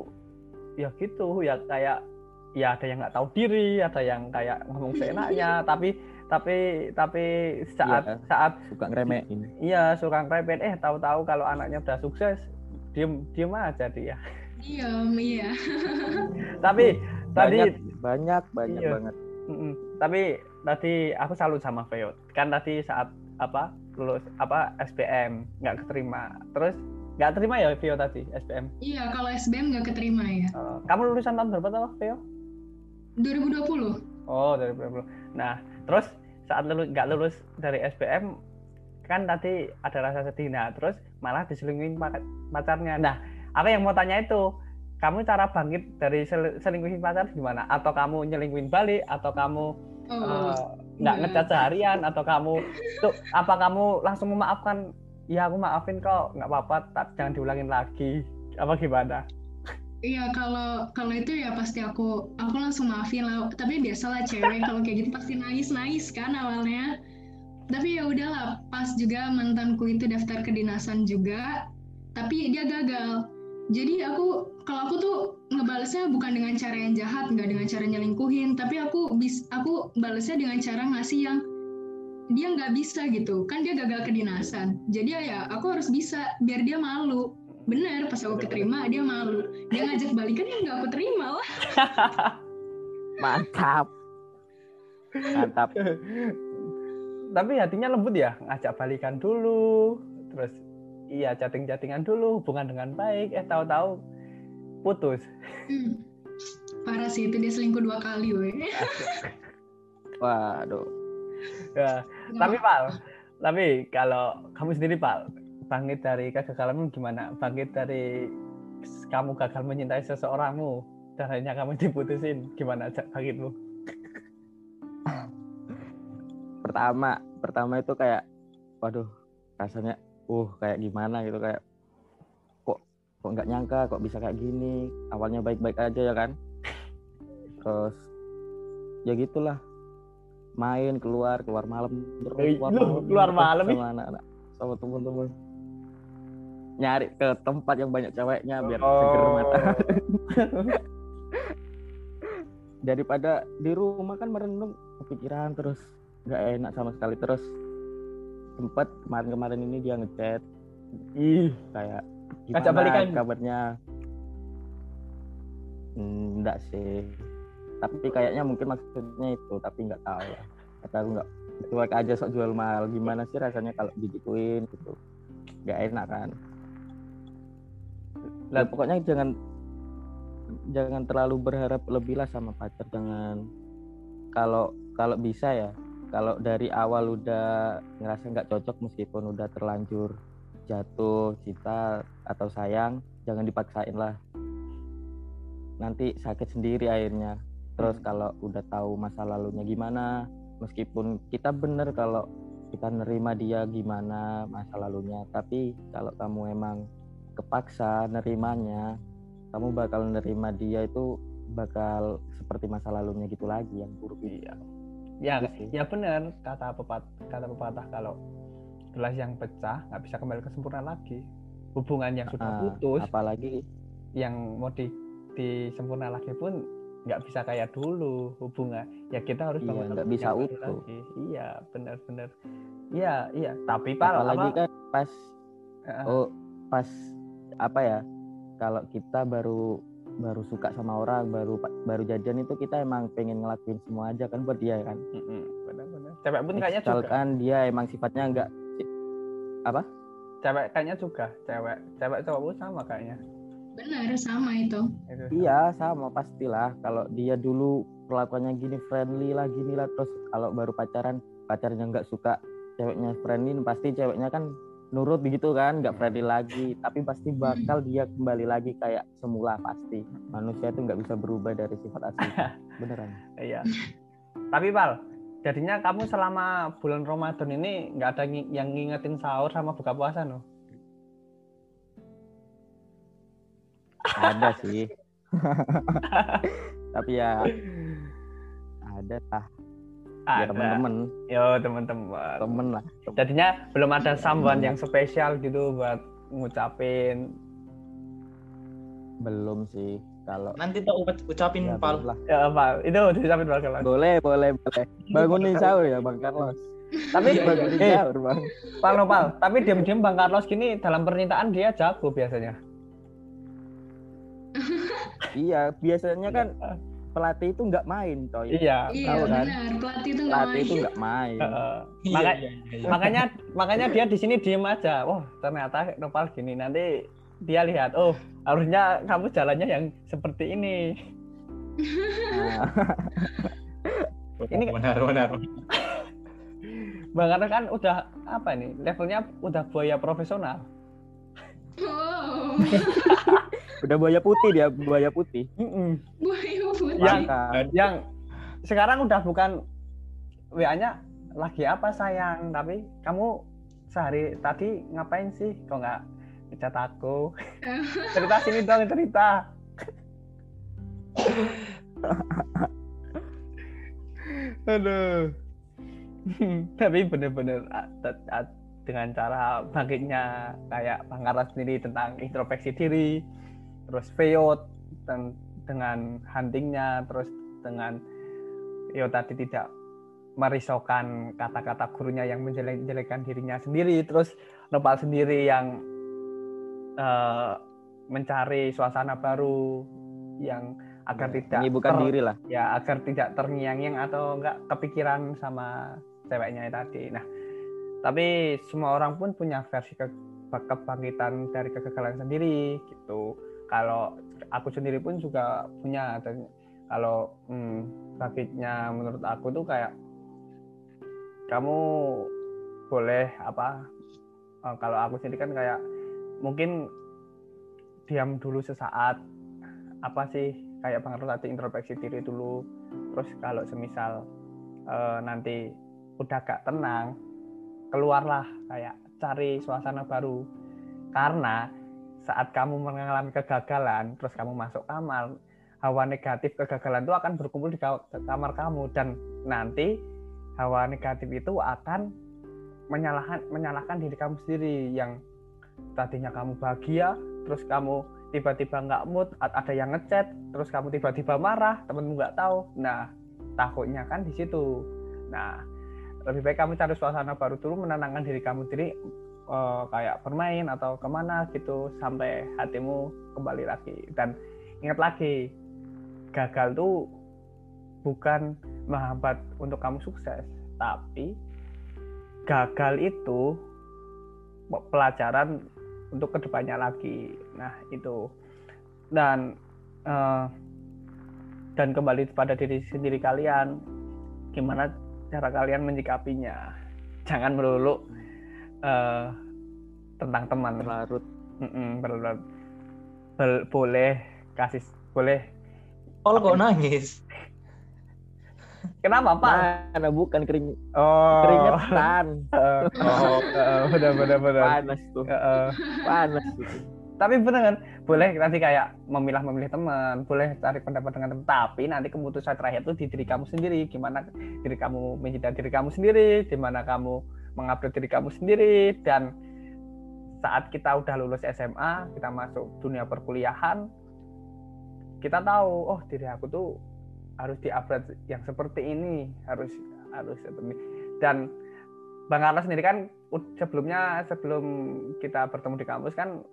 ya gitu ya kayak ya ada yang nggak tahu diri, ada yang kayak ngomong seenaknya, tapi tapi tapi saat iya, saat suka ngeremehin. Iya suka ngeremehin. Eh tahu-tahu kalau anaknya udah sukses diem diem aja dia. Diem iya. Tapi banyak, tadi banyak banyak iya. banget. Mm -mm. tapi tadi aku salut sama Veo. Kan tadi saat apa lulus apa SPM nggak keterima. Terus nggak terima ya Vio tadi SPM iya kalau SBM nggak keterima ya. Uh, kamu lulusan tahun berapa tuh Vio 2020 oh 2020 nah terus saat lulus nggak lulus dari SPM kan tadi ada rasa sedih nah terus malah diselingkuhin pacarnya nah apa yang mau tanya itu kamu cara bangkit dari sel selingkuhin pacar gimana? Atau kamu nyelingkuhin balik? Atau kamu Oh, eh, nggak enggak. ngecat seharian? Atau kamu tuh apa kamu langsung memaafkan? Ya aku maafin kok, nggak apa-apa, tak jangan diulangin lagi. Apa gimana? Iya kalau kalau itu ya pasti aku aku langsung maafin lah. Tapi biasalah cewek kalau kayak gitu pasti nangis nangis kan awalnya. Tapi ya udahlah pas juga mantanku itu daftar kedinasan juga. Tapi dia gagal. Jadi aku kalau aku tuh ngebalesnya bukan dengan cara yang jahat, nggak dengan cara nyelingkuhin, tapi aku bis aku balesnya dengan cara ngasih yang dia nggak bisa gitu. Kan dia gagal kedinasan. Jadi ya aku harus bisa biar dia malu. Bener, pas aku keterima dia malu. Dia ngajak balikan ya nggak aku terima lah. Mantap. Mantap. Tapi hatinya lembut ya, ngajak balikan dulu, terus iya chatting-chattingan dulu, hubungan dengan baik, eh tahu-tahu putus. Hmm. Parah sih itu dia selingkuh dua kali weh. Waduh. Ya, tapi Pak, tapi kalau kamu sendiri Pak, bangkit dari kegagalanmu gimana? Bangkit dari kamu gagal mencintai seseorangmu dan akhirnya kamu diputusin, gimana bangkitmu? Pertama, pertama itu kayak waduh, rasanya uh kayak gimana gitu kayak kok kok nggak nyangka kok bisa kayak gini. Awalnya baik-baik aja ya kan. Terus ya gitulah. Main keluar, keluar malam terus keluar lu malam, keluar malam, sama anak-anak sama temen-temen nyari ke tempat yang banyak ceweknya biar Oh. seger mata daripada di rumah kan merenung kepikiran terus. Nggak enak sama sekali. Terus sempat kemarin-kemarin ini dia ngechat. Ih, kayak gimana balikan? kabarnya? Hmm, enggak sih. Tapi kayaknya mungkin maksudnya itu tapi nggak tahu ya kata aku nggak cuek aja sok jual mahal. Gimana sih rasanya kalau digituin gitu? Nggak enak kan Lah- Ya, pokoknya jangan jangan terlalu berharap lebih lah sama pacar jangan. Kalau kalau bisa ya kalau dari awal udah ngerasa nggak cocok meskipun udah terlanjur jatuh cinta atau sayang jangan dipaksain lah. Nanti sakit sendiri akhirnya. Terus kalau udah tahu masa lalunya gimana meskipun kita bener kalau kita nerima dia gimana masa lalunya tapi kalau kamu emang kepaksa nerimanya kamu bakal nerima dia itu bakal seperti masa lalunya gitu lagi yang buruk iya. Ya, Gitu sih. ya benar kata pepat kata pepatah kalau gelas yang pecah nggak bisa kembali ke sempurna lagi. Hubungan yang sudah Ah, putus, apalagi yang mau di disempurna lagi pun nggak bisa kayak dulu hubungan ya kita harus Iya, nggak bisa utuh. lagi. iya benar-benar iya iya tapi pak apalagi apa, kan pas eh, oh pas apa ya kalau kita baru baru suka sama orang baru baru jadian itu kita emang pengen ngelakuin semua aja kan buat dia kan? Benar-benar. Cewek pun kayaknya juga. Misalkan dia emang sifatnya enggak cewek kayaknya juga. Cewek cewek cowok pun sama kayaknya. Benar sama itu. Itu iya sama pastilah. Kalau dia dulu perlakuannya gini friendly lah gini lah terus kalau baru pacaran pacarnya nggak suka ceweknya friendly pasti ceweknya kan nurut begitu kan nggak friendly lagi. Tapi pasti bakal dia kembali lagi kayak semula pasti. Manusia itu nggak bisa berubah dari sifat asli. Beneran. Iya. Tapi Pal, jadinya kamu selama bulan Ramadan ini nggak ada yang ngingetin sahur sama buka puasa no? ada sih. Tapi ya ada lah ya Ada. temen-temen Yo teman-teman. temen lah Jadinya belum ada someone yang spesial gitu buat ngucapin. belum sih kalau Nanti tak ucap- ucapin ya, pal. lah Ya Pal, itu diucapin Pal Kelas. boleh boleh boleh bangunin sahur ya bang Carlos Tapi bangunin eh, sahur bang Pal no Pal, tapi diam-diam Bang Carlos gini dalam permintaan dia jago biasanya. iya biasanya kan pelatih itu nggak main coy Iya. Iya tahu kan? benar. Pelatih itu nggak pelatih itu main. nggak main. Iya, Maka- iya, iya, iya. makanya makanya dia di sini diem aja. Wah ternyata Nopal gini nanti dia lihat. Oh harusnya kamu jalannya yang seperti ini. Nah, Ini benar benar. Bang kan udah apa nih levelnya udah buaya profesional. Udah buaya putih dia buaya putih Mm-mm. Buaya putih. Yang Makan. yang sekarang udah bukan WA-nya lagi apa sayang, tapi kamu sehari tadi ngapain sih? Kok nggak ngecat aku? cerita sini dong cerita. Aduh. tapi bener-bener ah, ah, dengan cara bangkitnya kayak Bang Karla sendiri tentang introspeksi diri, terus Feot dan dengan huntingnya, terus dengan yo tadi tidak merisaukan kata-kata gurunya yang menjelek-jelekan dirinya sendiri, terus Nopal sendiri yang eh, mencari suasana baru yang agar tidak menyibukkan ter- diri lah ya agar tidak terngiang-ngiang atau enggak kepikiran sama ceweknya tadi. Nah, tapi semua orang pun punya versi ke kebangkitan dari kegagalan sendiri gitu. Kalau aku sendiri pun juga punya kalau hmm, menurut aku tuh kayak kamu boleh apa eh, kalau aku sendiri kan kayak mungkin diam dulu sesaat apa sih kayak Bang Arul tadi introspeksi diri dulu terus kalau semisal eh, nanti udah gak tenang keluarlah kayak cari suasana baru. Karena saat kamu mengalami kegagalan terus kamu masuk kamar hawa negatif kegagalan itu akan berkumpul di ka- kamar kamu. Dan nanti hawa negatif itu akan menyalahkan menyalahkan diri kamu sendiri yang tadinya kamu bahagia terus kamu tiba-tiba nggak mood ada yang ngechat terus kamu tiba-tiba marah temenmu nggak tahu. Nah takutnya kan di situ. Nah lebih baik kamu cari suasana baru dulu menenangkan diri kamu sendiri eh, kayak bermain atau ke mana gitu sampai hatimu kembali lagi. Dan ingat lagi gagal tuh bukan menghambat untuk kamu sukses tapi gagal itu pelajaran untuk ke depannya lagi. Nah itu. Dan eh, dan kembali pada diri sendiri kalian gimana cara kalian menyikapinya. Jangan melulu eh, tentang teman. Berlarut. Mm-mm, berlarut. Bel- boleh kasih boleh. Oh kok nangis? kenapa pak? Mana bukan kering oh. keringetan. Eh, oh eh, benar benar benar. Panas tuh. Eh, eh. panas gitu tapi bener kan boleh nanti kayak memilah memilih teman boleh cari pendapat dengan teman. Tapi nanti keputusan terakhir itu di diri kamu sendiri. Gimana diri kamu mencintai diri kamu sendiri gimana kamu mengupgrade diri kamu sendiri. Dan saat kita udah lulus SMA kita masuk dunia perkuliahan kita tahu oh diri aku tuh harus di-upgrade yang seperti ini harus harus seperti dan Bang Carlos sendiri kan sebelumnya sebelum kita bertemu di kampus kan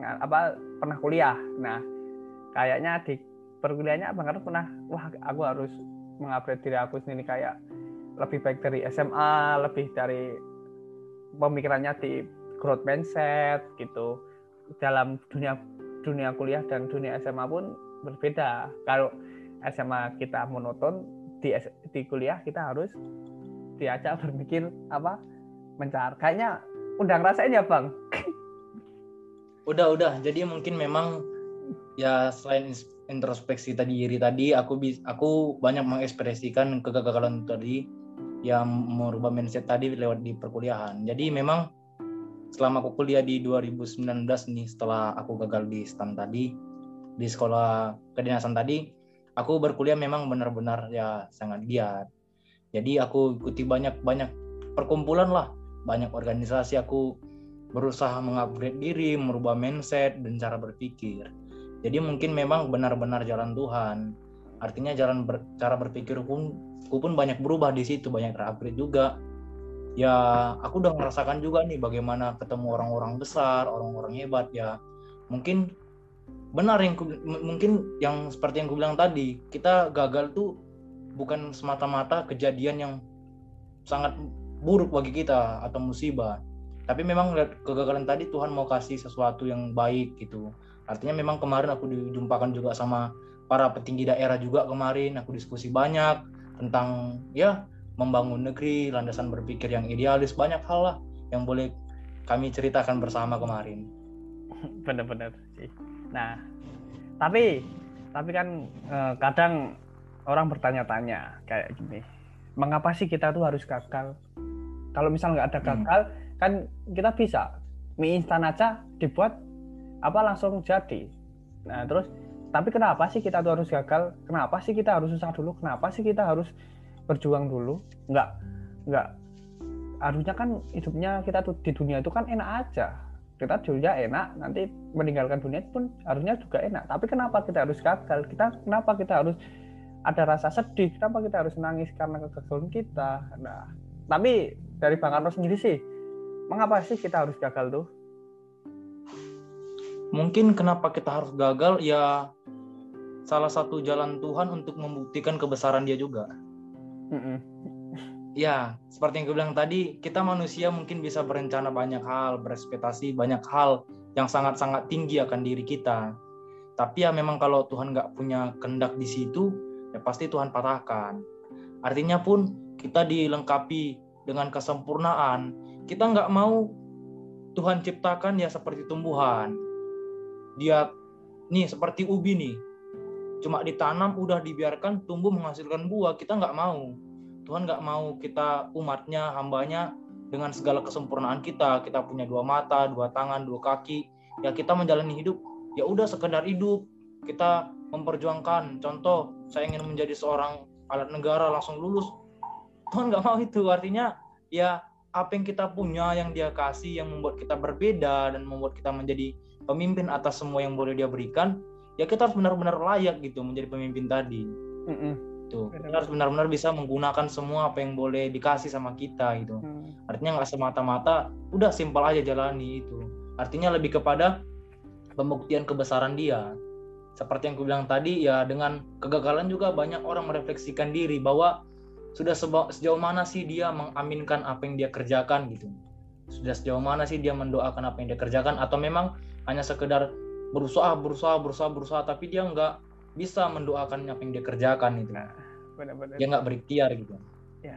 apa pernah kuliah. Nah, kayaknya di perkuliahannya Bang Carlos pernah wah aku harus mengupgrade diri aku sendiri kayak lebih baik dari SMA, lebih dari pemikirannya di growth mindset gitu. Dalam dunia dunia kuliah dan dunia SMA pun berbeda. Kalau SMA kita monoton di di kuliah kita harus diajak berpikir apa mencari kayaknya udah ngerasain ya bang Udah udah. Jadi mungkin memang ya selain introspeksi tadi diri tadi, aku bis, aku banyak mengekspresikan kegagalan tadi yang merubah mindset tadi lewat di perkuliahan. Jadi memang selama aku kuliah di 2019 nih setelah aku gagal di STAN tadi di sekolah kedinasan tadi aku berkuliah memang benar-benar ya sangat giat jadi aku ikuti banyak-banyak perkumpulan lah banyak organisasi aku berusaha mengupgrade diri merubah mindset dan cara berpikir. Jadi mungkin memang benar-benar jalan Tuhan. Artinya jalan ber- cara berpikir pun aku pun banyak berubah di situ banyak terupgrade juga. Ya aku udah merasakan juga nih bagaimana ketemu orang-orang besar orang-orang hebat ya. Mungkin benar yang mungkin yang seperti yang gue bilang tadi kita gagal tuh bukan semata-mata kejadian yang sangat buruk bagi kita atau musibah tapi memang kegagalan tadi Tuhan mau kasih sesuatu yang baik gitu artinya memang kemarin aku dijumpakan juga sama para petinggi daerah juga kemarin aku diskusi banyak tentang ya membangun negeri landasan berpikir yang idealis banyak hal lah yang boleh kami ceritakan bersama kemarin benar-benar sih Nah, tapi tapi kan eh, kadang orang bertanya-tanya kayak gini, mengapa sih kita tuh harus gagal? Kalau misal nggak ada Hmm. Kan kita bisa mie instan aja dibuat apa langsung jadi. Nah terus, tapi kenapa sih kita tuh harus gagal? Kenapa sih kita harus susah dulu? Kenapa sih kita harus berjuang dulu? Nggak, nggak. Harusnya kan hidupnya kita tuh di dunia itu kan enak aja kita dunia enak nanti meninggalkan dunia pun harusnya juga enak tapi kenapa kita harus gagal kita kenapa kita harus ada rasa sedih kenapa kita harus nangis karena kegagalan kita nah tapi dari Bang Karno sendiri sih mengapa sih kita harus gagal tuh Mungkin kenapa kita harus gagal ya salah satu jalan Tuhan untuk membuktikan kebesaran Dia juga. Mm-mm. Ya, seperti yang gue bilang tadi, kita manusia mungkin bisa berencana banyak hal, berespektasi banyak hal yang sangat-sangat tinggi akan diri kita. Tapi ya memang kalau Tuhan nggak punya kehendak di situ, ya pasti Tuhan patahkan. Artinya pun kita dilengkapi dengan kesempurnaan. Kita nggak mau Tuhan ciptakan ya seperti tumbuhan. Dia nih seperti ubi nih, cuma ditanam udah dibiarkan tumbuh menghasilkan buah. Kita nggak mau. Tuhan nggak mau kita umatnya, hambanya dengan segala kesempurnaan kita. Kita punya dua mata, dua tangan, dua kaki. Ya kita menjalani hidup, ya udah sekedar hidup. Kita memperjuangkan. Contoh, saya ingin menjadi seorang alat negara langsung lulus. Tuhan nggak mau itu. Artinya ya apa yang kita punya, yang dia kasih, yang membuat kita berbeda dan membuat kita menjadi pemimpin atas semua yang boleh dia berikan, ya kita harus benar-benar layak gitu menjadi pemimpin tadi Mm-mm. gitu. Benar. Kita harus benar-benar bisa menggunakan semua apa yang boleh dikasih sama kita gitu. Mm. Artinya nggak semata-mata udah simpel aja jalani itu. Artinya lebih kepada pembuktian kebesaran dia. Seperti yang aku bilang tadi ya dengan kegagalan juga banyak orang merefleksikan diri bahwa sudah seba- sejauh mana sih dia mengaminkan apa yang dia kerjakan gitu. Sudah sejauh mana sih dia mendoakan apa yang dia kerjakan atau memang hanya sekedar berusaha berusaha berusaha berusaha tapi dia nggak bisa mendoakan apa yang dia kerjakan itu. Nah, benar-benar Dia nggak berikhtiar gitu. ya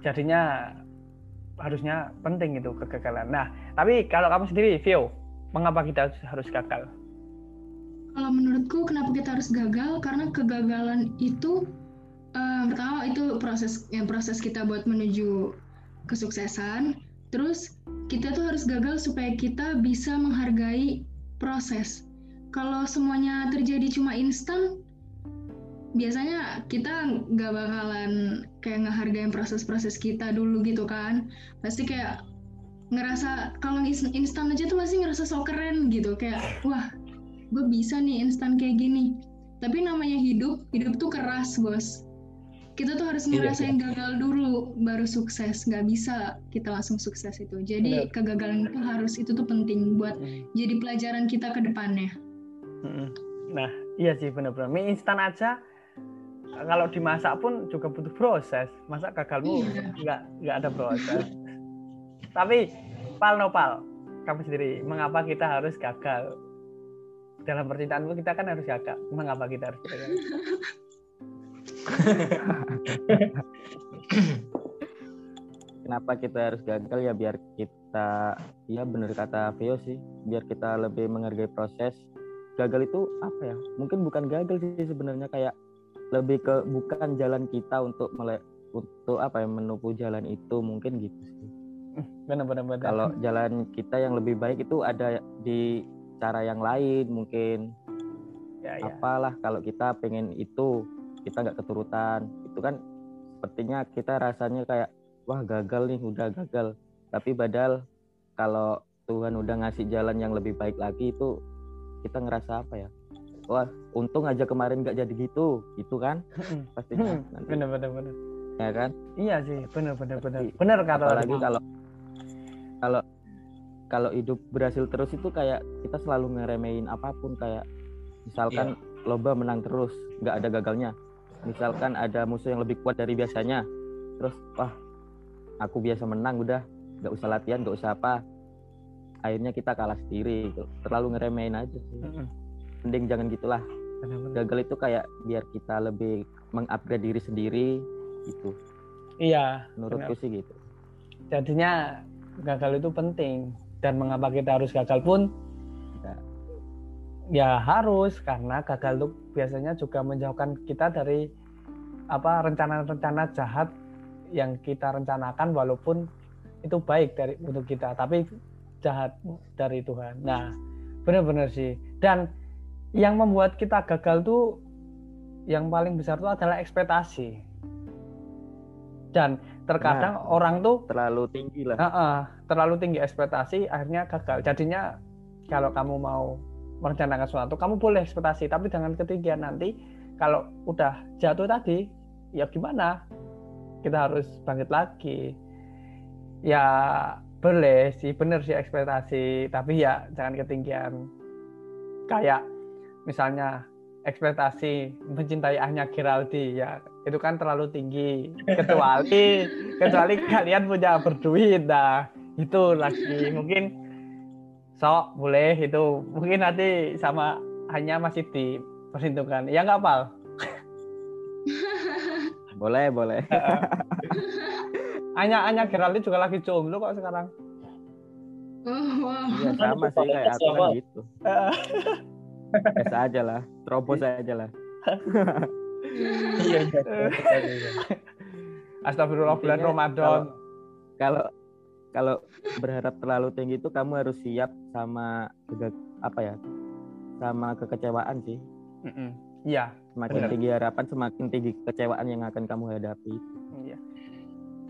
jadinya harusnya penting itu kegagalan nah tapi kalau kamu sendiri Vio mengapa kita harus gagal Kalau menurutku kenapa kita harus gagal? Karena kegagalan itu eh, pertama itu proses yang proses kita buat menuju kesuksesan. Terus kita tuh harus gagal supaya kita bisa menghargai proses. Kalau semuanya terjadi cuma instan, biasanya kita nggak bakalan kayak ngehargain proses-proses kita dulu gitu kan. Pasti kayak ngerasa kalau ins- instan aja tuh pasti ngerasa so keren gitu kayak wah gue bisa nih instan kayak gini tapi namanya hidup hidup tuh keras bos kita tuh harus Iya, ngerasain gagal dulu baru sukses. Nggak bisa kita langsung sukses itu. Jadi Benar. kegagalan itu harus itu tuh penting buat jadi pelajaran kita ke depannya. Mm-mm. nah iya sih benar-benar mie instan aja. Kalau dimasak pun juga butuh proses. Masa gagalmu Iya. nggak nggak ada proses. Tapi pal nopal kamu sendiri mengapa kita harus gagal? Dalam percintaanmu kita kan harus gagal. Mengapa kita harus gagal kenapa kita harus gagal ya biar kita ya bener kata Vio sih biar kita lebih menghargai proses. Gagal itu apa ya? Mungkin bukan gagal sih sebenarnya kayak lebih ke bukan jalan kita untuk mele untuk apa ya menempuh jalan itu mungkin gitu sih. Benar-benar benar. kalau jalan kita yang lebih baik itu ada di cara yang lain mungkin. Ya, ya. apalah kalau kita pengen itu kita nggak keturutan. Itu kan sepertinya kita rasanya kayak wah gagal nih udah gagal. Tapi padahal kalau Tuhan udah ngasih jalan yang lebih baik lagi itu kita ngerasa apa ya? Wah untung aja kemarin nggak jadi gitu. Gitu kan? Pastinya nanti. Benar-benar benar ya kan? Iya sih benar-benar benar Tapi benar kata apalagi kalau kalau kalau hidup berhasil terus itu kayak kita selalu ngeremehin apa pun kayak misalkan lomba menang terus nggak ada gagalnya misalkan ada musuh yang lebih kuat dari biasanya. Terus wah aku biasa menang udah. Nggak usah latihan nggak usah apa. Akhirnya kita kalah sendiri gitu. terlalu ngeremehin aja sih. Mending jangan gitulah. Gagal itu kayak biar kita lebih mengupgrade diri sendiri gitu. Iya menurutku sih gitu. Jadinya gagal itu penting. Dan mengapa kita harus gagal pun Ya. ya harus karena gagal itu biasanya juga menjauhkan kita dari apa rencana-rencana jahat yang kita rencanakan walaupun itu baik dari untuk kita tapi jahat dari Tuhan. Nah, benar-benar sih. Dan yang membuat kita gagal tuh yang paling besar itu adalah ekspektasi. Dan terkadang nah, orang tuh terlalu tinggi lah. Uh -uh, terlalu tinggi ekspektasi akhirnya gagal. Jadinya kalau kamu mau merencanakan sesuatu kamu boleh ekspektasi tapi jangan ketinggian nanti. Kalau udah jatuh tadi ya gimana? Kita harus bangkit lagi. Ya boleh sih bener sih ekspektasi tapi ya jangan ketinggian. Kayak misalnya ekspektasi mencintai ahnya Geraldi ya itu kan terlalu tinggi. Kecuali kecuali kalian punya berduit dah itu lagi. Mungkin sok boleh. Itu mungkin nanti sama hanya masih diperhitungkan. Ya nggak pal? Boleh boleh. Hanya hanya Geraldine juga lagi jomblo kok sekarang. Oh, wow. iya sama sih kayak aku kan gitu. Biasa aja lah terobos aja lah. Iya, iya. Astagfirullah bulan Ramadan. kalau kalau berharap terlalu tinggi itu kamu harus siap sama apa ya sama kekecewaan sih. Iya semakin benar. tinggi harapan semakin tinggi kekecewaan yang akan kamu hadapi. Iya.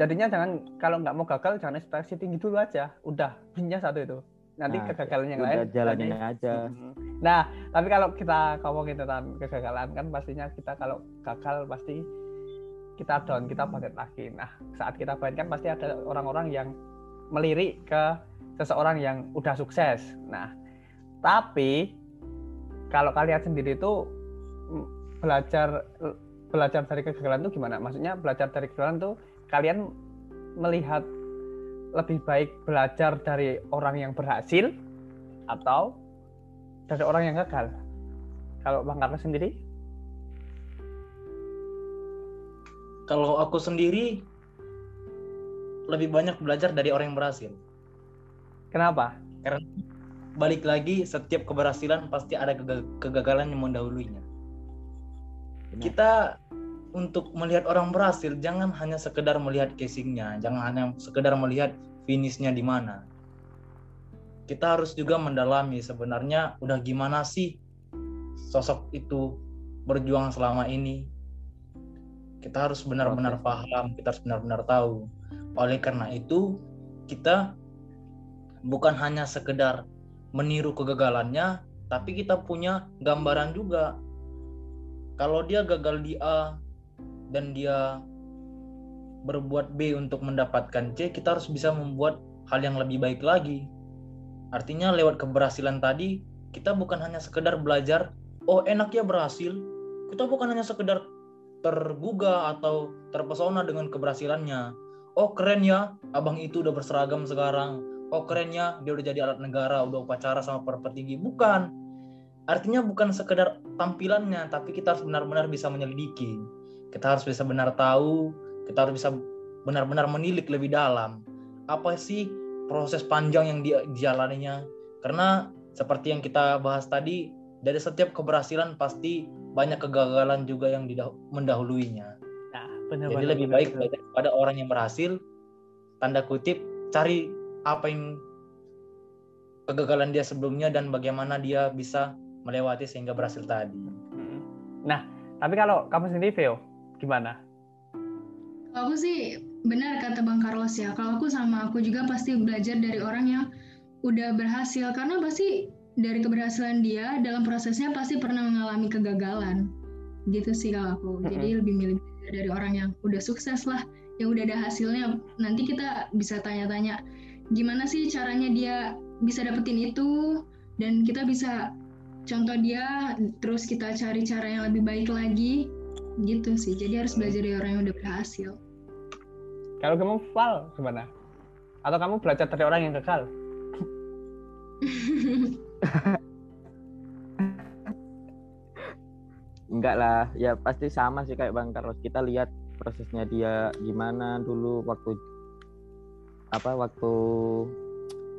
Jadinya jangan kalau nggak mau gagal jangan ekspektasi tinggi dulu aja. Udah punya satu itu. Nanti nah, kegagalan yang lain jalanin aja. Nah tapi kalau kita ngomongin tentang kegagalan kan pastinya kita kalau gagal pasti kita down kita bangkit lagi. Nah saat kita bangkit kan pasti ada orang-orang yang melirik ke seseorang yang udah sukses. Nah, tapi kalau kalian sendiri itu belajar belajar dari kegagalan itu gimana? Maksudnya belajar dari kegagalan itu kalian melihat lebih baik belajar dari orang yang berhasil atau dari orang yang gagal? Kalau Bang Karno sendiri? Kalau aku sendiri lebih banyak belajar dari orang yang berhasil. Kenapa? Karena balik lagi setiap keberhasilan pasti ada kegagalan yang mendahulunya. Kita untuk melihat orang berhasil jangan hanya sekedar melihat casingnya, jangan hanya sekedar melihat finishnya di mana. Kita harus juga mendalami sebenarnya udah gimana sih sosok itu berjuang selama ini. Kita harus benar-benar paham, kita harus benar-benar tahu oleh karena itu, kita bukan hanya sekedar meniru kegagalannya, tapi kita punya gambaran juga. Kalau dia gagal di A dan dia berbuat B untuk mendapatkan C, kita harus bisa membuat hal yang lebih baik lagi. Artinya lewat keberhasilan tadi, kita bukan hanya sekedar belajar, oh enak ya berhasil. Kita bukan hanya sekedar tergugah atau terpesona dengan keberhasilannya, oh keren ya abang itu udah berseragam sekarang. Oh keren ya dia udah jadi alat negara udah upacara sama para petinggi bukan. Artinya bukan sekedar tampilannya tapi kita harus benar-benar bisa menyelidiki. Kita harus bisa benar tahu kita harus bisa benar-benar menilik lebih dalam. Apa sih proses panjang yang dia dijalaninya? Karena seperti yang kita bahas tadi dari setiap keberhasilan pasti banyak kegagalan juga yang mendahuluinya benar, jadi benar, lebih benar, baik benar. belajar pada orang yang berhasil tanda kutip cari apa yang kegagalan dia sebelumnya dan bagaimana dia bisa melewati sehingga berhasil tadi. Hmm. Nah, tapi kalau kamu sendiri, Vio, gimana? Aku sih benar kata Bang Carlos ya. Kalau aku sama aku juga pasti belajar dari orang yang udah berhasil karena pasti dari keberhasilan dia dalam prosesnya pasti pernah mengalami kegagalan. Gitu sih kalau aku. Jadi lebih milih dari orang yang udah sukses lah. Yang udah ada hasilnya nanti kita bisa tanya-tanya gimana sih caranya dia bisa dapetin itu? Dan kita bisa contoh dia terus kita cari cara yang lebih baik lagi. Gitu sih. Jadi harus belajar dari orang yang udah berhasil. Kalau kamu fal gimana? Atau kamu belajar dari orang yang gagal enggak lah ya pasti sama sih kayak bang Carlos kita lihat prosesnya dia gimana dulu waktu apa waktu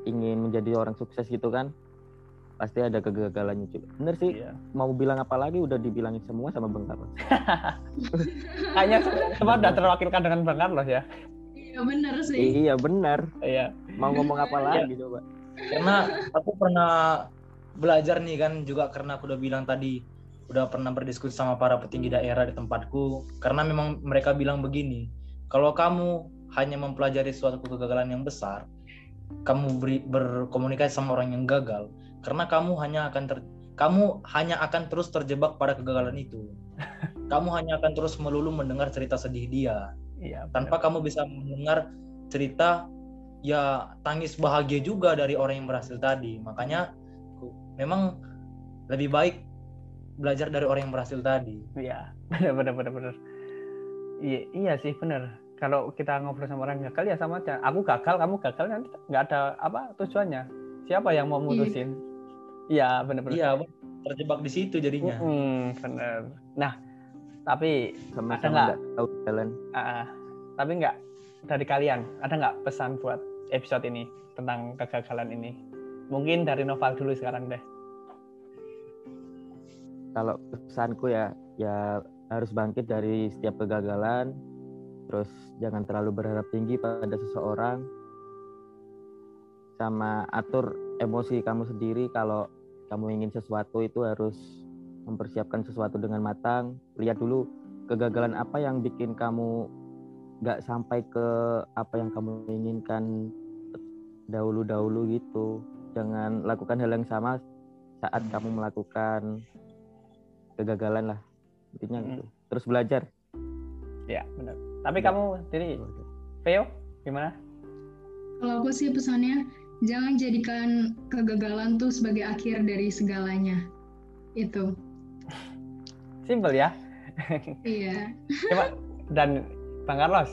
ingin menjadi orang sukses gitu kan pasti ada kegagalannya juga bener sih Iya. mau bilang apa lagi udah dibilangin semua sama Bang Carlos Kayaknya semua udah terwakilkan dengan Bang Carlos ya. Iya bener sih. iya benar Iya. mau ngomong apa lagi coba karena aku pernah belajar nih kan juga karena aku udah bilang tadi udah pernah berdiskusi sama para petinggi daerah di tempatku. Karena memang mereka bilang begini kalau kamu hanya mempelajari suatu kegagalan yang besar kamu beri, berkomunikasi sama orang yang gagal karena kamu hanya akan ter, kamu hanya akan terus terjebak pada kegagalan itu. Kamu hanya akan terus melulu mendengar cerita sedih dia. Iya. tanpa kamu bisa mendengar cerita ya tangis bahagia juga dari orang yang berhasil tadi makanya memang lebih baik belajar dari orang yang berhasil tadi Iya, benar benar benar benar. Iya, iya sih benar. Kalau kita ngobrol sama orang gagal ya sama aja. Aku gagal, kamu gagal nanti nggak ada apa tujuannya. Siapa yang mau mutusin? Iya, benar benar. iya terjebak di situ jadinya Mm-mm, benar. Nah, tapi sama-sama Ada nggak? tahu jalan ah, tapi nggak dari kalian ada nggak pesan buat episode ini tentang kegagalan ini? Mungkin dari Noval dulu sekarang deh. kalau pesanku ya ya harus bangkit dari setiap kegagalan terus jangan terlalu berharap tinggi pada seseorang sama atur emosi kamu sendiri kalau kamu ingin sesuatu itu harus mempersiapkan sesuatu dengan matang lihat dulu kegagalan apa yang bikin kamu nggak sampai ke apa yang kamu inginkan dahulu-dahulu gitu jangan lakukan hal yang sama saat kamu melakukan kegagalan lah intinya Mm. gitu terus belajar Ya, benar. Tapi Ya. kamu jadi Veo gimana? Kalau aku sih pesannya jangan jadikan kegagalan tuh sebagai akhir dari segalanya. Itu. Simpel ya. Iya. Coba dan Bang Carlos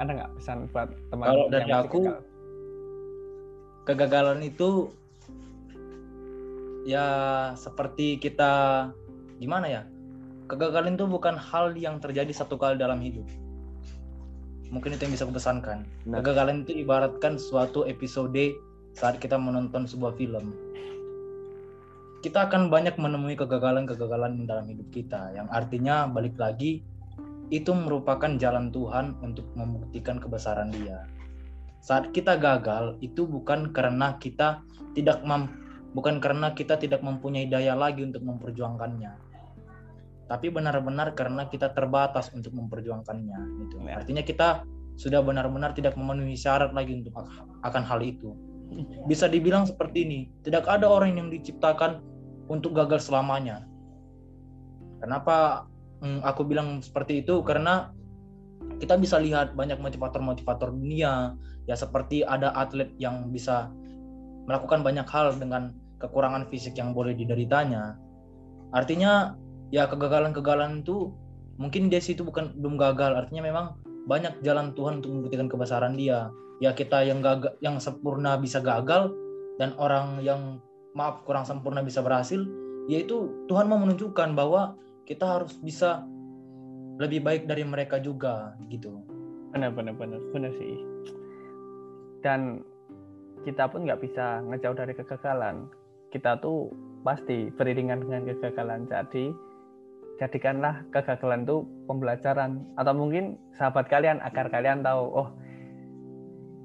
ada nggak pesan buat teman Kalau dari aku, gagal? kegagalan itu ya seperti kita gimana ya kegagalan itu bukan hal yang terjadi satu kali dalam hidup mungkin itu yang bisa aku pesankan Nah. kegagalan itu ibaratkan suatu episode saat kita menonton sebuah film kita akan banyak menemui kegagalan-kegagalan dalam hidup kita yang artinya balik lagi itu merupakan jalan Tuhan untuk membuktikan kebesaran Dia. Saat kita gagal itu bukan karena kita tidak mem bukan karena kita tidak mempunyai daya lagi untuk memperjuangkannya. Tapi benar-benar karena kita terbatas untuk memperjuangkannya gitu. Ya. artinya kita sudah benar-benar tidak memenuhi syarat lagi untuk akan hal itu. Bisa dibilang seperti ini tidak ada orang yang diciptakan untuk gagal selamanya. Kenapa mm, aku bilang seperti itu karena kita bisa lihat banyak motivator-motivator dunia. Ya seperti ada atlet yang bisa melakukan banyak hal dengan kekurangan fisik yang boleh dideritanya. Artinya ya kegagalan-kegagalan itu mungkin dia situ bukan belum gagal. Artinya memang banyak jalan Tuhan untuk membuktikan kebesaran dia. Ya kita yang gagal yang sempurna bisa gagal dan orang yang maaf kurang sempurna bisa berhasil yaitu Tuhan mau menunjukkan bahwa kita harus bisa lebih baik dari mereka juga gitu. Benar benar benar benar sih. Dan kita pun nggak bisa ngejauh dari kegagalan. Kita tuh pasti beriringan dengan kegagalan. Jadi jadikanlah kegagalan itu pembelajaran. Atau mungkin sahabat kalian agar kalian tahu oh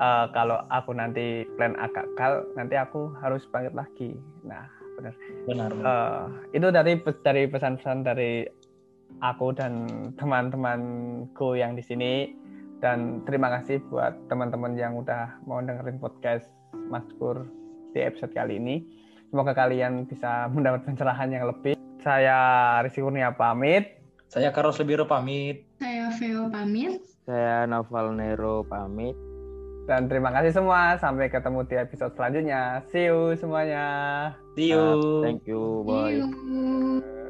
eh, kalau aku nanti plan A gagal nanti aku harus bangkit lagi. Nah benar benar Eh, itu dari dari pesan-pesan dari aku dan teman-temanku yang di sini dan terima kasih buat teman-teman yang udah mau dengerin podcast Mas Pur di episode kali ini. Semoga kalian bisa mendapat pencerahan yang lebih. Saya Rizky Kurnia pamit. saya Carlos Lebiro pamit Saya Veo pamit. saya Noval Nero pamit Dan terima kasih semua. Sampai ketemu di episode selanjutnya. See you semuanya. see you thank you bye See you.